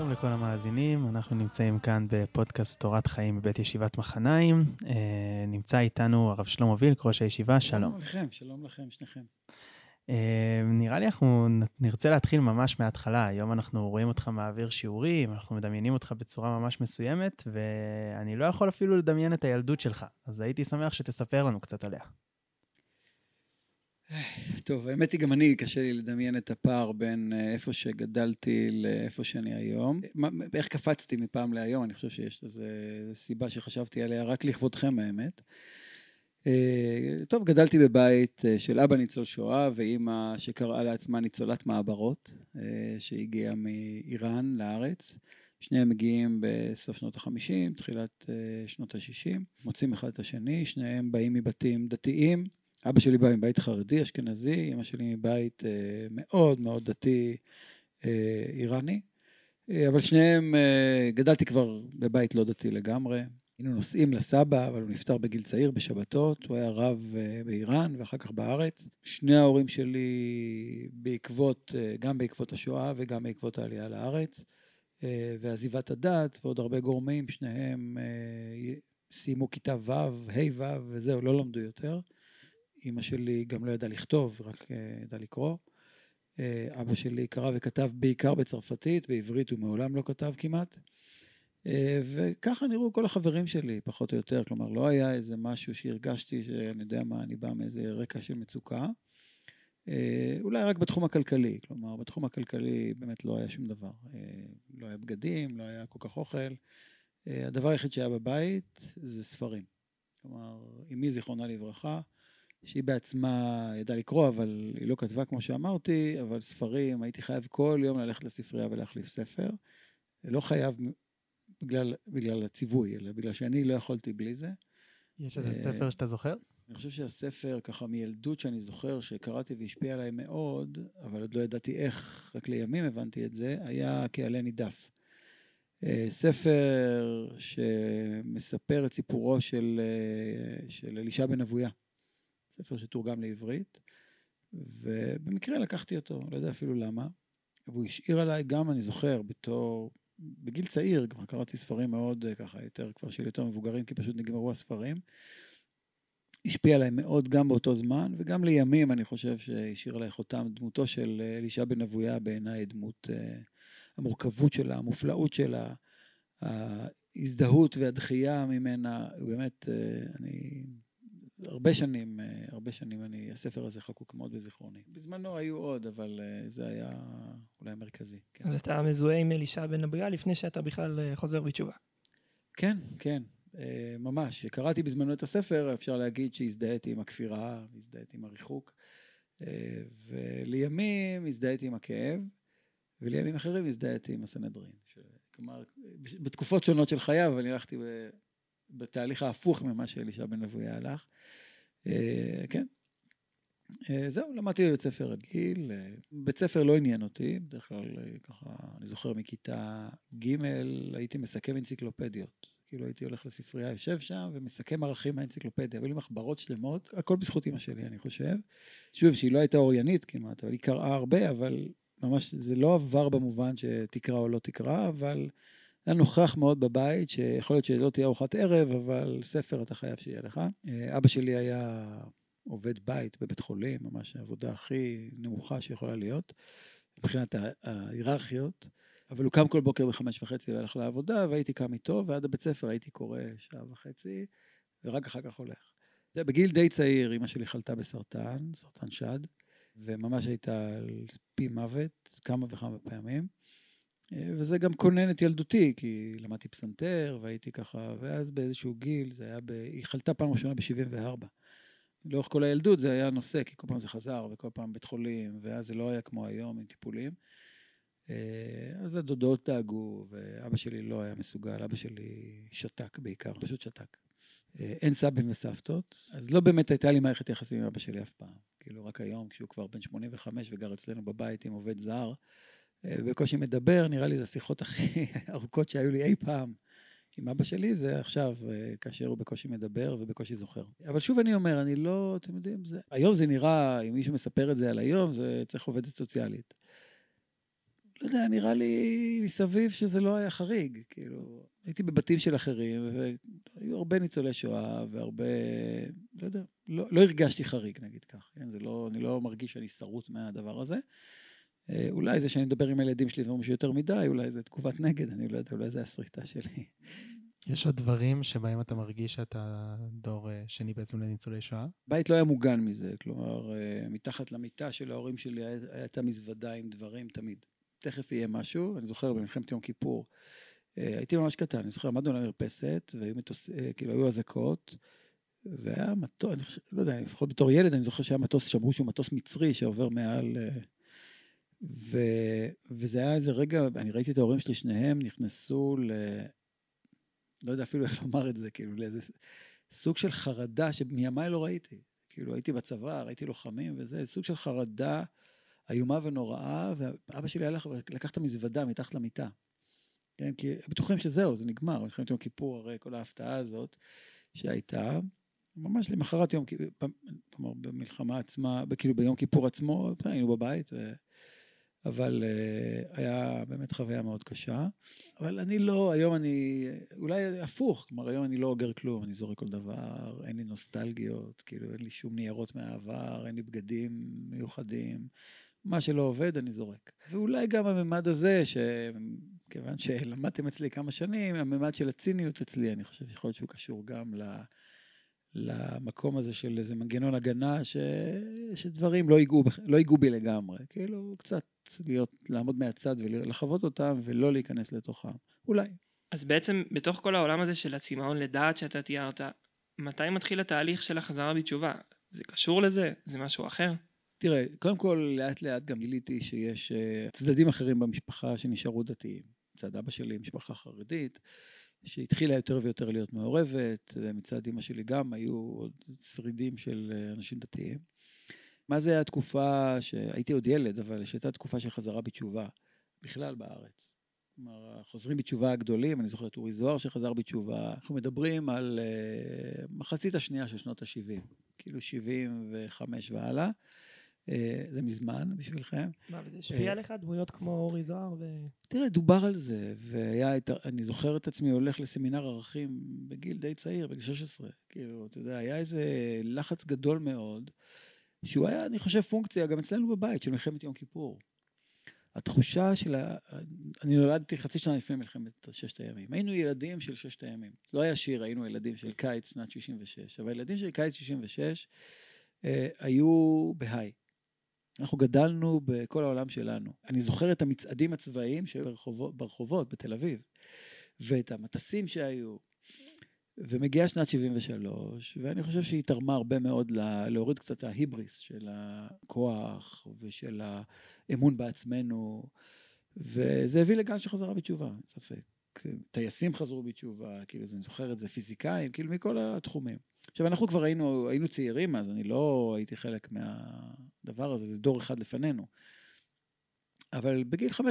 שלום לכל המאזינים, אנחנו נמצאים כאן בפודקאסט תורת חיים בבית ישיבת מחניים. אה, נמצא איתנו הרב שלמה וילק, ראש הישיבה, שלום. שלום לכם, שלום לכם, שניכם. אה, נראה לי אנחנו נרצה להתחיל ממש מההתחלה. היום אנחנו רואים אותך מעביר שיעורים, אנחנו מדמיינים אותך בצורה ממש מסוימת, ואני לא יכול אפילו לדמיין את הילדות שלך, אז הייתי שמח שתספר לנו קצת עליה. טוב, האמת היא גם אני, קשה לי לדמיין את הפער בין אה, איפה שגדלתי לאיפה שאני היום. מה, איך קפצתי מפעם להיום, אני חושב שיש איזו סיבה שחשבתי עליה רק לכבודכם האמת. אה, טוב, גדלתי בבית אה, של אבא ניצול שואה ואימא שקראה לעצמה ניצולת מעברות, שהגיעה מאיראן לארץ. שניהם מגיעים בסוף שנות ה-50, תחילת שנות ה-60, מוצאים אחד את השני, שניהם באים מבתים דתיים. אבא שלי בא מבית חרדי, אשכנזי, אמא שלי מבית אה, מאוד מאוד דתי אה, איראני, אה, אבל שניהם, גדלתי כבר בבית לא דתי לגמרי. היינו נוסעים לסבא, אבל הוא נפטר בגיל צעיר בשבתות, הוא היה רב באיראן ואחר כך בארץ. שני ההורים שלי בעקבות, גם בעקבות השואה וגם בעקבות העלייה לארץ, ועזיבת הדת ועוד הרבה גורמים, שניהם סיימו כיתה ו', ה' ו', וזהו, לא למדו יותר. אימא שלי גם לא ידעה לכתוב, רק אה, ידעה לקרוא. אה, אבא שלי קרא וכתב בעיקר בצרפתית, בעברית הוא מעולם לא כתב כמעט. אה, וככה נראו כל החברים שלי, פחות או יותר. כלומר, לא היה איזה משהו שהרגשתי שאני יודע מה, אני בא מאיזה רקע של מצוקה. אולי רק בתחום הכלכלי. כלומר, בתחום הכלכלי באמת לא היה שום דבר. לא היה בגדים, לא היה כל כך אוכל. הדבר היחיד שהיה בבית זה ספרים. כלומר, אמי זיכרונה לברכה, שהיא בעצמה ידעה לקרוא, אבל היא לא כתבה כמו שאמרתי, אבל ספרים, הייתי חייב כל יום ללכת לספרייה ולהחליף ספר. לא חייב בגלל, בגלל הציווי, אלא בגלל שאני לא יכולתי בלי זה. יש איזה ספר שאתה זוכר? אני חושב שהספר, ככה מילדות שאני זוכר, שקראתי והשפיע עליי מאוד, אבל עוד לא ידעתי איך, רק לימים הבנתי את זה, היה כעלה נידף. אה, ספר שמספר את סיפורו של, אה, של אלישע בן אבויה. ספר שתורגם לעברית, ובמקרה לקחתי אותו, לא יודע אפילו למה, והוא השאיר עליי גם, אני זוכר, בתור, בגיל צעיר, כבר קראתי ספרים מאוד ככה, יותר, כבר של יותר מבוגרים, כי פשוט נגמרו הספרים. השפיע עליי מאוד גם באותו זמן, וגם לימים אני חושב שהשאיר עליי חותם דמותו של אלישע בן אבויה בעיניי דמות, uh, המורכבות שלה, המופלאות שלה, ההזדהות והדחייה ממנה, באמת, אני הרבה שנים, אה, הרבה שנים אני, הספר הזה חקוק מאוד בזיכרוני. בזמנו היו עוד, אבל אה, זה היה אולי המרכזי. כן. אז אתה מזוהה עם אלישע בן אביה לפני שאתה בכלל אה, חוזר בתשובה. כן, כן, ממש. כשקראתי בזמנו את הספר, אפשר להגיד שהזדהיתי עם הכפירה, הזדהיתי עם הריחוק, ולימים הזדהיתי עם הכאב, ולימים אחרים הזדהיתי עם הסנהדרין. כלומר, בתקופות שונות של חייו, אני הלכתי בתהליך ההפוך ממה שאלישע בן אבויה הלך. אה, כן. אה, זהו, למדתי בבית ספר רגיל. אה, בית ספר לא עניין אותי, בדרך כלל ככה, אני זוכר מכיתה ג' הייתי מסכם אנציקלופדיות. כאילו הייתי הולך לספרייה, יושב שם ומסכם ערכים מהאנציקלופדיה. היו לי מחברות שלמות, הכל בזכות אמא שלי, אני חושב. שוב, שהיא לא הייתה אוריינית כמעט, אבל היא קראה הרבה, אבל ממש זה לא עבר במובן שתקרא או לא תקרא, אבל היה נוכח מאוד בבית, שיכול להיות שלא תהיה ארוחת ערב, אבל ספר אתה חייב שיהיה לך. אה, אבא שלי היה עובד בית בבית חולים, ממש העבודה הכי נמוכה שיכולה להיות, מבחינת ההיררכיות. אבל הוא קם כל בוקר בחמש וחצי והלך לעבודה, והייתי קם איתו, ועד הבית ספר הייתי קורא שעה וחצי, ורק אחר כך הולך. בגיל די צעיר, אמא שלי חלתה בסרטן, סרטן שד, וממש הייתה על פי מוות כמה וכמה פעמים. וזה גם כונן את ילדותי, כי למדתי פסנתר, והייתי ככה, ואז באיזשהו גיל, זה היה ב... היא חלתה פעם ראשונה ב-74. לאורך כל הילדות זה היה נושא, כי כל פעם זה חזר, וכל פעם בית חולים, ואז זה לא היה כמו היום עם טיפולים. אה, אז הדודות דאגו, ואבא שלי לא היה מסוגל, אבא שלי שתק בעיקר, פשוט שתק. אה, אין סבים וסבתות, אז לא באמת הייתה לי מערכת יחסים עם אבא שלי אף פעם. כאילו, רק היום, כשהוא כבר בן 85 וגר אצלנו בבית עם עובד זר, אה, בקושי מדבר, נראה לי זה השיחות הכי ארוכות שהיו לי אי פעם עם אבא שלי, זה עכשיו, אה, כאשר הוא בקושי מדבר ובקושי זוכר. אבל שוב אני אומר, אני לא, אתם יודעים, זה, היום זה נראה, אם מישהו מספר את זה על היום, זה צריך עובדת סוציאלית. לא יודע, נראה לי מסביב שזה לא היה חריג. כאילו, הייתי בבתים של אחרים, והיו הרבה ניצולי שואה, והרבה, לא יודע, לא, לא הרגשתי חריג, נגיד כך. כן? לא, אני לא מרגיש שאני שרוט מהדבר הזה. אה, אולי זה שאני מדבר עם הילדים שלי ואומרים שיותר מדי, אולי זה תגובת נגד, אני לא יודע, אולי זה הסריטה שלי. יש עוד דברים שבהם אתה מרגיש שאתה דור אה, שני בעצם לניצולי שואה? בית לא היה מוגן מזה, כלומר, אה, מתחת למיטה של ההורים שלי הייתה מזוודה עם דברים תמיד. תכף יהיה משהו, אני זוכר במלחמת יום כיפור, הייתי ממש קטן, אני זוכר, עמדנו על המרפסת, והיו מטוס, כאילו, היו אזעקות, והיה מטוס, אני חושב, לא יודע, לפחות בתור ילד, אני זוכר שהיה מטוס, שאמרו שהוא מטוס מצרי שעובר מעל... ו, וזה היה איזה רגע, אני ראיתי את ההורים שלי, שניהם נכנסו ל... לא יודע אפילו איך לומר את זה, כאילו, לאיזה סוג של חרדה שמימיי לא ראיתי. כאילו, הייתי בצבא, ראיתי לוחמים וזה, סוג של חרדה איומה ונוראה, ואבא שלי הלך ולקח את המזוודה מתחת למיטה. כן, כי בטוחים שזהו, זה נגמר, מלחמת יום כיפור, הרי כל ההפתעה הזאת שהייתה, ממש למחרת יום כיפור, כלומר, במלחמה עצמה, כאילו ביום כיפור עצמו, היינו בבית, ו... אבל uh, היה באמת חוויה מאוד קשה. אבל אני לא, היום אני, אולי הפוך, כלומר היום אני לא אוגר כלום, אני זורק כל דבר, אין לי נוסטלגיות, כאילו אין לי שום ניירות מהעבר, אין לי בגדים מיוחדים. מה שלא עובד, אני זורק. ואולי גם הממד הזה, שכיוון שלמדתם אצלי כמה שנים, הממד של הציניות אצלי, אני חושב שיכול להיות שהוא קשור גם ל... למקום הזה של איזה מנגנון הגנה, ש... שדברים לא ייגעו, לא ייגעו בי לגמרי. כאילו, קצת להיות, לעמוד מהצד ולחוות אותם ולא להיכנס לתוכם. אולי. אז בעצם, בתוך כל העולם הזה של הצמאון לדעת שאתה תיארת, מתי מתחיל התהליך של החזרה בתשובה? זה קשור לזה? זה משהו אחר? תראה, קודם כל, לאט לאט גם גיליתי שיש uh, צדדים אחרים במשפחה שנשארו דתיים. מצד אבא שלי, משפחה חרדית. שהתחילה יותר ויותר להיות מעורבת, ומצד אמא שלי גם היו עוד שרידים של אה, אנשים דתיים. מה זה התקופה שהייתי עוד ילד, אבל שהייתה תקופה של חזרה בתשובה, בכלל בארץ. כלומר, החוזרים בתשובה הגדולים, אני זוכר את אורי זוהר שחזר בתשובה, אנחנו מדברים על uh, מחצית השנייה של שנות ה-70, כאילו 75 והלאה. אה, זה מזמן בשבילכם. מה, וזה השפיע אה, עליך? דמויות כמו אורי זוהר ו... תראה, דובר על זה, והיה, אני זוכר את עצמי הולך לסמינר ערכים בגיל די צעיר, בגיל 16. כאילו, אתה יודע, היה איזה לחץ גדול מאוד, שהוא היה, אני חושב, פונקציה גם אצלנו בבית, של מלחמת יום כיפור. התחושה של ה... אני נולדתי חצי שנה לפני מלחמת ששת הימים. היינו ילדים של ששת הימים. לא היה שיר, היינו ילדים של קיץ שנת 66, אבל ילדים של קיץ 66 אה, היו בהיי. אנחנו גדלנו בכל העולם שלנו. אני זוכר את המצעדים הצבאיים שברחובות, ברחובות בתל אביב, ואת המטסים שהיו. ומגיעה שנת 73, ואני חושב שהיא תרמה הרבה מאוד להוריד קצת ההיבריס של הכוח ושל האמון בעצמנו, וזה הביא לגל שחזרה בתשובה, אין ספק. טייסים חזרו בתשובה, כאילו, אני זוכר את זה, פיזיקאים, כאילו, מכל התחומים. עכשיו, אנחנו כבר היינו, היינו צעירים אז, אני לא הייתי חלק מהדבר הזה, זה דור אחד לפנינו. אבל בגיל 15-16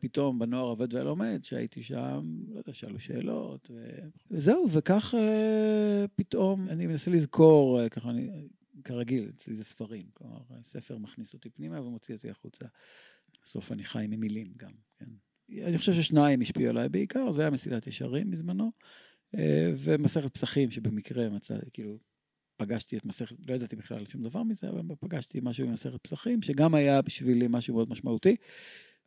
פתאום בנוער עובד ולומד, שהייתי שם, לא יודע, שאלו שאלות, ו... וזהו, וכך uh, פתאום, אני מנסה לזכור, uh, ככה אני, כרגיל, אצלי זה ספרים, כלומר, ספר מכניס אותי פנימה ומוציא אותי החוצה. בסוף אני חי ממילים גם, כן. אני חושב ששניים השפיעו עליי בעיקר, זה היה מסילת ישרים בזמנו, אה, ומסכת פסחים שבמקרה מצא, כאילו, פגשתי את מסכת, לא ידעתי בכלל שום דבר מזה, אבל פגשתי משהו במסכת פסחים, שגם היה בשבילי משהו מאוד משמעותי.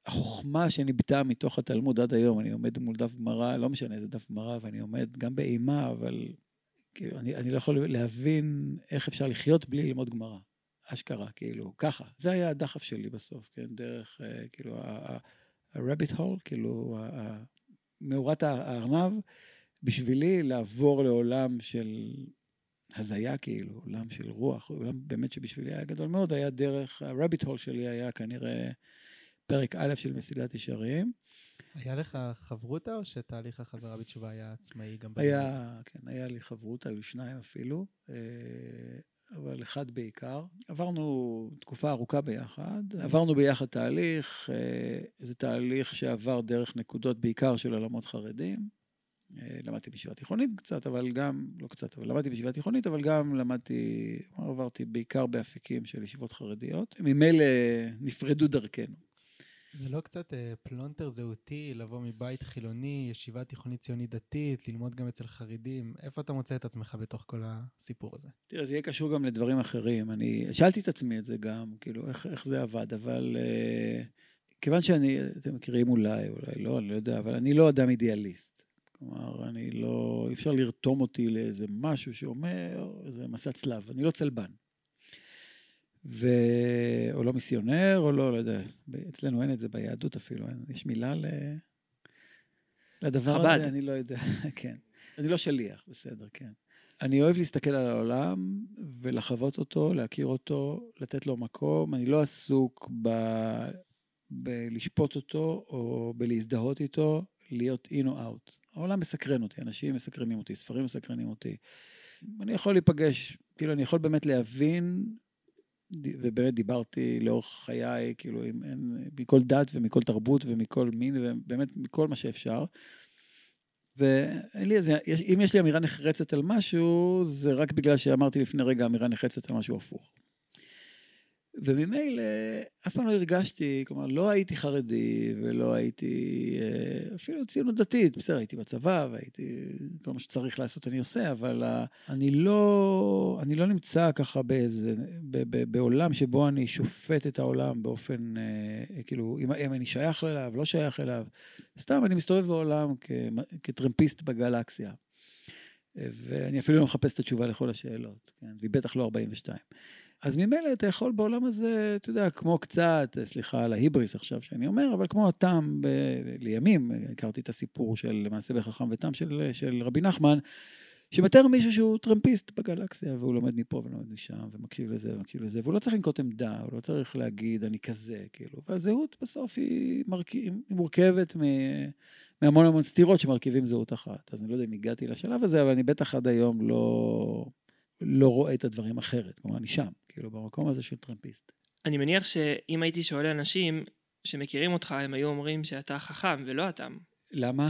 החוכמה שניבטה מתוך התלמוד עד היום, אני עומד מול דף גמרא, לא משנה איזה דף גמרא, ואני עומד גם באימה, אבל כאילו, אני, אני לא יכול להבין איך אפשר לחיות בלי ללמוד גמרא. אשכרה, כאילו, ככה. זה היה הדחף שלי בסוף, כן, דרך, אה, כאילו, ה-rabbit hole, כאילו, מאורת הארנב, בשבילי לעבור לעולם של הזיה, כאילו, עולם של רוח, עולם באמת שבשבילי היה גדול מאוד, היה דרך, ה-rabbit hole שלי היה כנראה פרק א' של מסילת ישרים. היה לך חברותה או שתהליך החזרה בתשובה היה עצמאי גם? היה, כן, היה לי חברותה, היו שניים אפילו. אה, אבל אחד בעיקר. עברנו תקופה ארוכה ביחד, עברנו ביחד תהליך, אה, זה תהליך שעבר דרך נקודות בעיקר של עולמות חרדים. אה, למדתי בישיבה תיכונית קצת, אבל גם, לא קצת, אבל למדתי בישיבה תיכונית, אבל גם למדתי, עברתי בעיקר באפיקים של ישיבות חרדיות. ממילא נפרדו דרכנו. זה לא קצת אה, פלונטר זהותי, לבוא מבית חילוני, ישיבה תיכונית ציונית דתית, ללמוד גם אצל חרדים? איפה אתה מוצא את עצמך בתוך כל הסיפור הזה? תראה, זה יהיה קשור גם לדברים אחרים. אני שאלתי את עצמי את זה גם, כאילו, איך, איך זה עבד, אבל אה, כיוון שאני, אתם מכירים אולי, אולי לא, אני לא יודע, אבל אני לא אדם אידיאליסט. כלומר, אני לא, אי אפשר לרתום אותי לאיזה משהו שאומר, איזה מסע צלב, אני לא צלבן. ו... או לא מיסיונר, או לא, לא יודע, אצלנו אין את זה ביהדות אפילו, אין, יש מילה ל... לדבר חב"ד. הזה, אני לא יודע, כן. אני לא שליח, בסדר, כן. אני אוהב להסתכל על העולם ולחוות אותו, להכיר אותו, לתת לו מקום. אני לא עסוק ב... בלשפוט אותו או בלהזדהות איתו, להיות in או out. העולם מסקרן אותי, אנשים מסקרנים אותי, ספרים מסקרנים אותי. אני יכול להיפגש, כאילו, אני יכול באמת להבין, ובאמת דיברתי לאורך חיי, כאילו, עם, עם, מכל דת ומכל תרבות ומכל מין, ובאמת מכל מה שאפשר. ואין לי איזה, אם יש לי אמירה נחרצת על משהו, זה רק בגלל שאמרתי לפני רגע אמירה נחרצת על משהו הפוך. וממילא אף פעם לא הרגשתי, כלומר, לא הייתי חרדי ולא הייתי אה, אפילו ציונות דתית, בסדר, הייתי בצבא והייתי, כל מה שצריך לעשות אני עושה, אבל אה, אני לא, אני לא נמצא ככה באיזה, ב, ב, בעולם שבו אני שופט את העולם באופן, אה, כאילו, אם, אם אני שייך אליו, לא שייך אליו. סתם, אני מסתובב בעולם כ, כטרמפיסט בגלקסיה. ואני אפילו לא מחפש את התשובה לכל השאלות, כן? והיא בטח לא 42. אז ממילא אתה יכול בעולם הזה, אתה יודע, כמו קצת, סליחה על ההיבריס עכשיו שאני אומר, אבל כמו התם, ב, לימים, הכרתי את הסיפור של מעשה בחכם ותם של, של רבי נחמן, שמתאר מישהו שהוא טרמפיסט בגלקסיה, והוא לומד מפה ולומד משם, ומקשיב לזה ומקשיב לזה, והוא לא צריך לנקוט עמדה, הוא לא צריך להגיד, אני כזה, כאילו. והזהות בסוף היא, מרכ... היא מורכבת מ... מהמון המון סתירות שמרכיבים זהות אחת. אז אני לא יודע אם הגעתי לשלב הזה, אבל אני בטח עד היום לא, לא רואה את הדברים אחרת. כלומר, אני שם, כאילו, במקום הזה של טרמפיסט. אני מניח שאם הייתי שואל אנשים שמכירים אותך, הם היו אומרים שאתה חכם ולא אתם. למה?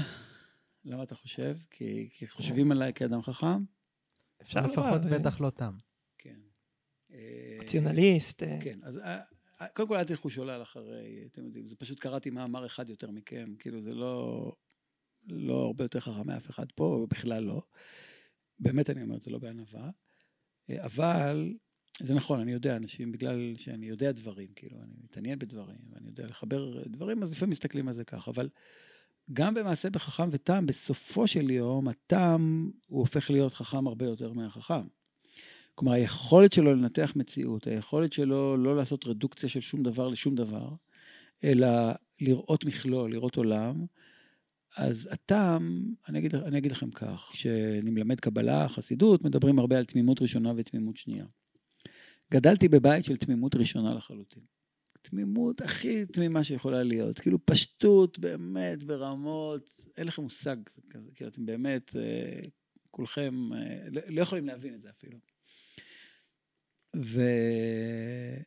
למה אתה חושב? כי, כי חושבים עליי כאדם חכם? אפשר לפחות לומר, בטח לא תם. כן. אה, רציונליסט. אה, כן, אז אה, אה, קודם כל אל תלכו שולל אחרי, אתם יודעים, זה פשוט קראתי מאמר אחד יותר מכם, כאילו זה לא, לא הרבה יותר חכם מאף אחד פה, בכלל לא. באמת אני אומר את זה לא בענווה, אה, אבל זה נכון, אני יודע, אנשים, בגלל שאני יודע דברים, כאילו, אני מתעניין בדברים, ואני יודע לחבר דברים, אז לפעמים מסתכלים על זה ככה, אבל גם במעשה בחכם ותם, בסופו של יום, התם הוא הופך להיות חכם הרבה יותר מהחכם. כלומר, היכולת שלו לנתח מציאות, היכולת שלו לא לעשות רדוקציה של שום דבר לשום דבר, אלא לראות מכלול, לראות עולם, אז הטעם, אני אגיד, אני אגיד לכם כך, כשאני מלמד קבלה, חסידות, מדברים הרבה על תמימות ראשונה ותמימות שנייה. גדלתי בבית של תמימות ראשונה לחלוטין. תמימות הכי תמימה שיכולה להיות. כאילו פשטות באמת ברמות, אין לכם מושג, כזה, כאילו אתם באמת, אה, כולכם אה, לא לא יכולים להבין את זה אפילו. וכאילו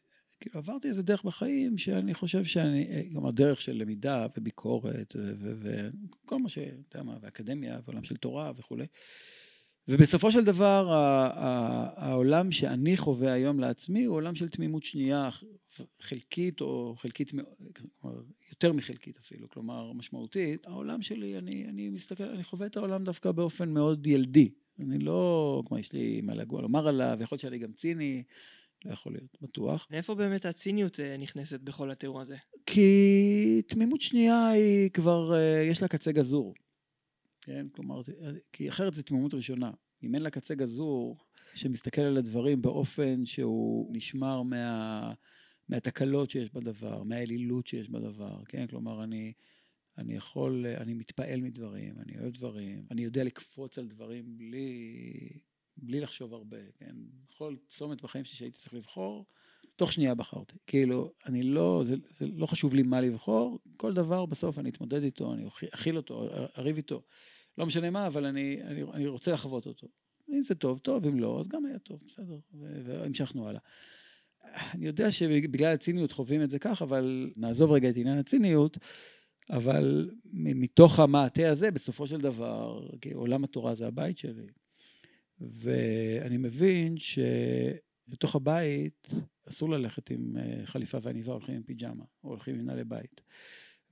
עברתי איזה דרך בחיים שאני חושב שאני, אה, כלומר דרך של למידה וביקורת וכל מה ש... אתה יודע מה, ואקדמיה ועולם של תורה וכולי. ובסופו של דבר העולם שאני חווה היום לעצמי הוא עולם של תמימות שנייה חלקית או חלקית, כלומר, יותר מחלקית אפילו, כלומר משמעותית. העולם שלי, אני, אני מסתכל, אני חווה את העולם דווקא באופן מאוד ילדי. אני לא, כמו יש לי מה לגוע לומר עליו, יכול להיות שאני גם ציני, לא יכול להיות, בטוח. מאיפה באמת הציניות אה, נכנסת בכל התיאור הזה? כי תמימות שנייה היא כבר, אה, יש לה קצה גזור. כן, כלומר, כי אחרת זו תמימות ראשונה. אם אין לה קצה גזור, שמסתכל על הדברים באופן שהוא נשמר מה, מהתקלות שיש בדבר, מהאלילות שיש בדבר, כן? כלומר, אני, אני יכול, אני מתפעל מדברים, אני אוהב דברים, אני יודע לקפוץ על דברים בלי, בלי לחשוב הרבה, כן? בכל צומת בחיים שלי שהייתי צריך לבחור, תוך שנייה בחרתי. כאילו, אני לא, זה, זה לא חשוב לי מה לבחור, כל דבר בסוף אני אתמודד איתו, אני אכיל אותו, אריב איתו. לא משנה מה, אבל אני, אני, אני רוצה לחוות אותו. אם זה טוב, טוב, אם לא, אז גם היה טוב, בסדר, והמשכנו הלאה. אני יודע שבגלל הציניות חווים את זה כך, אבל נעזוב רגע את עניין הציניות, אבל מתוך המעטה הזה, בסופו של דבר, עולם התורה זה הבית שלי. ואני מבין לתוך הבית אסור ללכת עם אה, חליפה ועניבה, הולכים עם פיג'מה, או הולכים עם נעלי בית.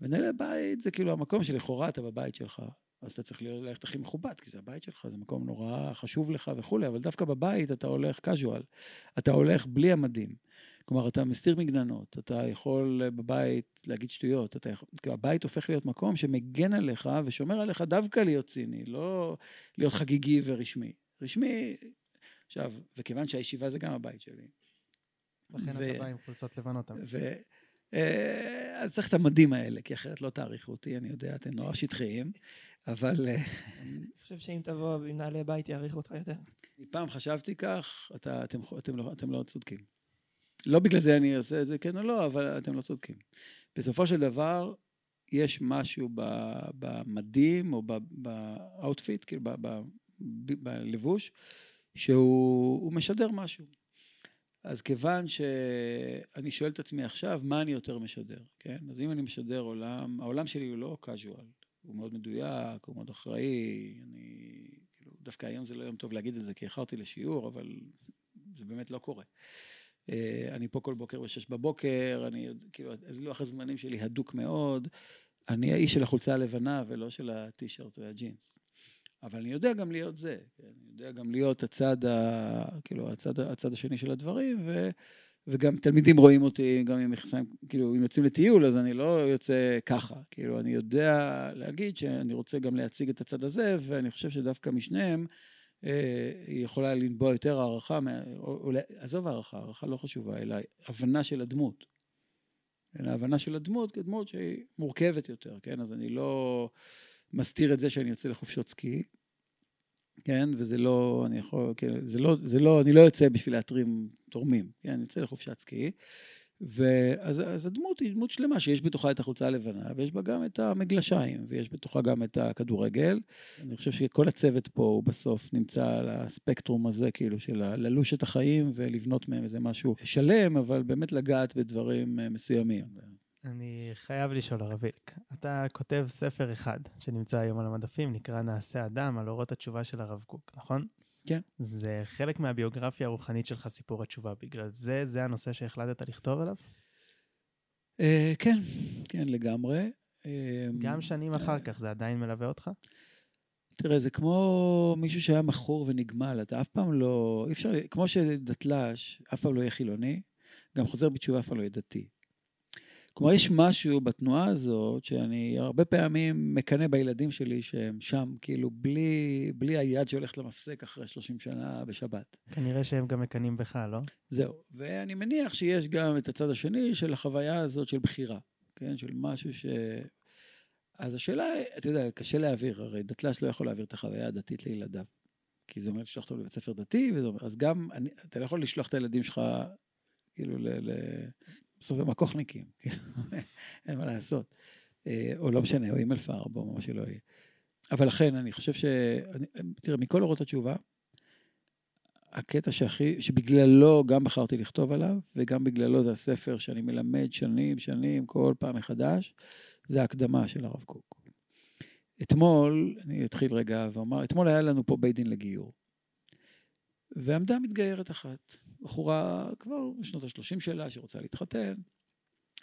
ונעלי בית זה כאילו המקום שלכאורה אתה בבית שלך, אז אתה צריך ללכת הכי מכובד, כי זה הבית שלך, זה מקום נורא חשוב לך וכולי, אבל דווקא בבית אתה הולך casual, אתה הולך בלי המדים. כלומר, אתה מסתיר מגננות, אתה יכול בבית להגיד שטויות, אתה יכול... כאילו, הבית הופך להיות מקום שמגן עליך ושומר עליך דווקא להיות ציני, לא להיות חגיגי ורשמי. רשמי, עכשיו, וכיוון שהישיבה זה גם הבית שלי. לכן ו... אתה בא עם חולצות לבנות. ו... אה, אז צריך את המדים האלה, כי אחרת לא תעריכו אותי, אני יודע, אתם נורא שטחיים, אבל... אה, אני חושב שאם תבוא עם נעלי בית, יעריכו אותך יותר. פעם חשבתי כך, אתה, אתם, אתם, לא, אתם לא צודקים. לא בגלל זה אני עושה את זה, כן או לא, אבל אתם לא צודקים. בסופו של דבר, יש משהו במדים או ב outfit, כאילו בלבוש, שהוא משדר משהו. אז כיוון שאני שואל את עצמי עכשיו, מה אני יותר משדר, כן? אז אם אני משדר עולם, העולם שלי הוא לא casual, הוא מאוד מדויק, הוא מאוד אחראי, אני, כאילו, דווקא היום זה לא יום טוב להגיד את זה, כי איחרתי לשיעור, אבל זה באמת לא קורה. אה, אני פה כל בוקר בשש בבוקר, אני, כאילו, אז לוח הזמנים שלי הדוק מאוד. אני האיש של החולצה הלבנה ולא של הטישרט והג'ינס. אבל אני יודע גם להיות זה, כן? אני יודע גם להיות הצד, ה, כאילו, הצד, הצד השני של הדברים, ו, וגם תלמידים רואים אותי, גם אם מכסיים, כאילו, אם יוצאים לטיול, אז אני לא יוצא ככה. כאילו, אני יודע להגיד שאני רוצה גם להציג את הצד הזה, ואני חושב שדווקא משניהם, אה, היא יכולה לנבוע יותר הערכה, או, או, עזוב הערכה, הערכה לא חשובה, אלא הבנה של הדמות. אלא הבנה של הדמות כדמות שהיא מורכבת יותר, כן? אז אני לא מסתיר את זה שאני יוצא לחופשות סקי, כן? וזה לא, אני יכול, כן, זה לא, זה לא, אני לא יוצא בשביל להתרים תורמים, כן? אני יוצא לחופשת סקי. ואז אז הדמות היא דמות שלמה שיש בתוכה את החולצה הלבנה ויש בה גם את המגלשיים ויש בתוכה גם את הכדורגל. אני חושב שכל הצוות פה הוא בסוף נמצא על הספקטרום הזה כאילו של ללוש את החיים ולבנות מהם איזה משהו שלם אבל באמת לגעת בדברים מסוימים. אני חייב לשאול, הרב וילק, אתה כותב ספר אחד שנמצא היום על המדפים, נקרא נעשה אדם, על אורות התשובה של הרב קוק, נכון? כן. זה חלק מהביוגרפיה הרוחנית שלך, סיפור התשובה. בגלל זה, זה הנושא שהחלטת לכתוב עליו? Uh, כן, כן, לגמרי. גם שנים אחר כך, זה עדיין מלווה אותך? תראה, זה כמו מישהו שהיה מכור ונגמל, אתה אף פעם לא... אי אפשר... כמו שדתל"ש אף פעם לא יהיה חילוני, גם חוזר בתשובה אף פעם לא יהיה דתי. כלומר, יש משהו בתנועה הזאת שאני הרבה פעמים מקנא בילדים שלי שהם שם, כאילו, בלי, בלי היד שהולכת למפסק אחרי 30 שנה בשבת. כנראה שהם גם מקנאים בך, לא? זהו. ואני מניח שיש גם את הצד השני של החוויה הזאת של בחירה, כן? של משהו ש... אז השאלה, אתה יודע, קשה להעביר, הרי דתל"ש לא יכול להעביר את החוויה הדתית לילדיו. כי זה אומר לשלוח אותו לבית ספר דתי, וזה אומר, אז גם, אני, אתה לא יכול לשלוח את הילדים שלך, כאילו, ל, ל, בסוף הם הכוחניקים, אין מה לעשות. אה, או לא משנה, או אימל פארב, או מה שלא יהיה. אבל לכן, אני חושב ש... תראה, מכל אורות התשובה, הקטע שהכי, שבגללו גם בחרתי לכתוב עליו, וגם בגללו זה הספר שאני מלמד שנים, שנים, כל פעם מחדש, זה ההקדמה של הרב קוק. אתמול, אני אתחיל רגע ואומר, אתמול היה לנו פה בית דין לגיור. ועמדה מתגיירת אחת, בחורה כבר בשנות ה-30 שלה, שרוצה להתחתן.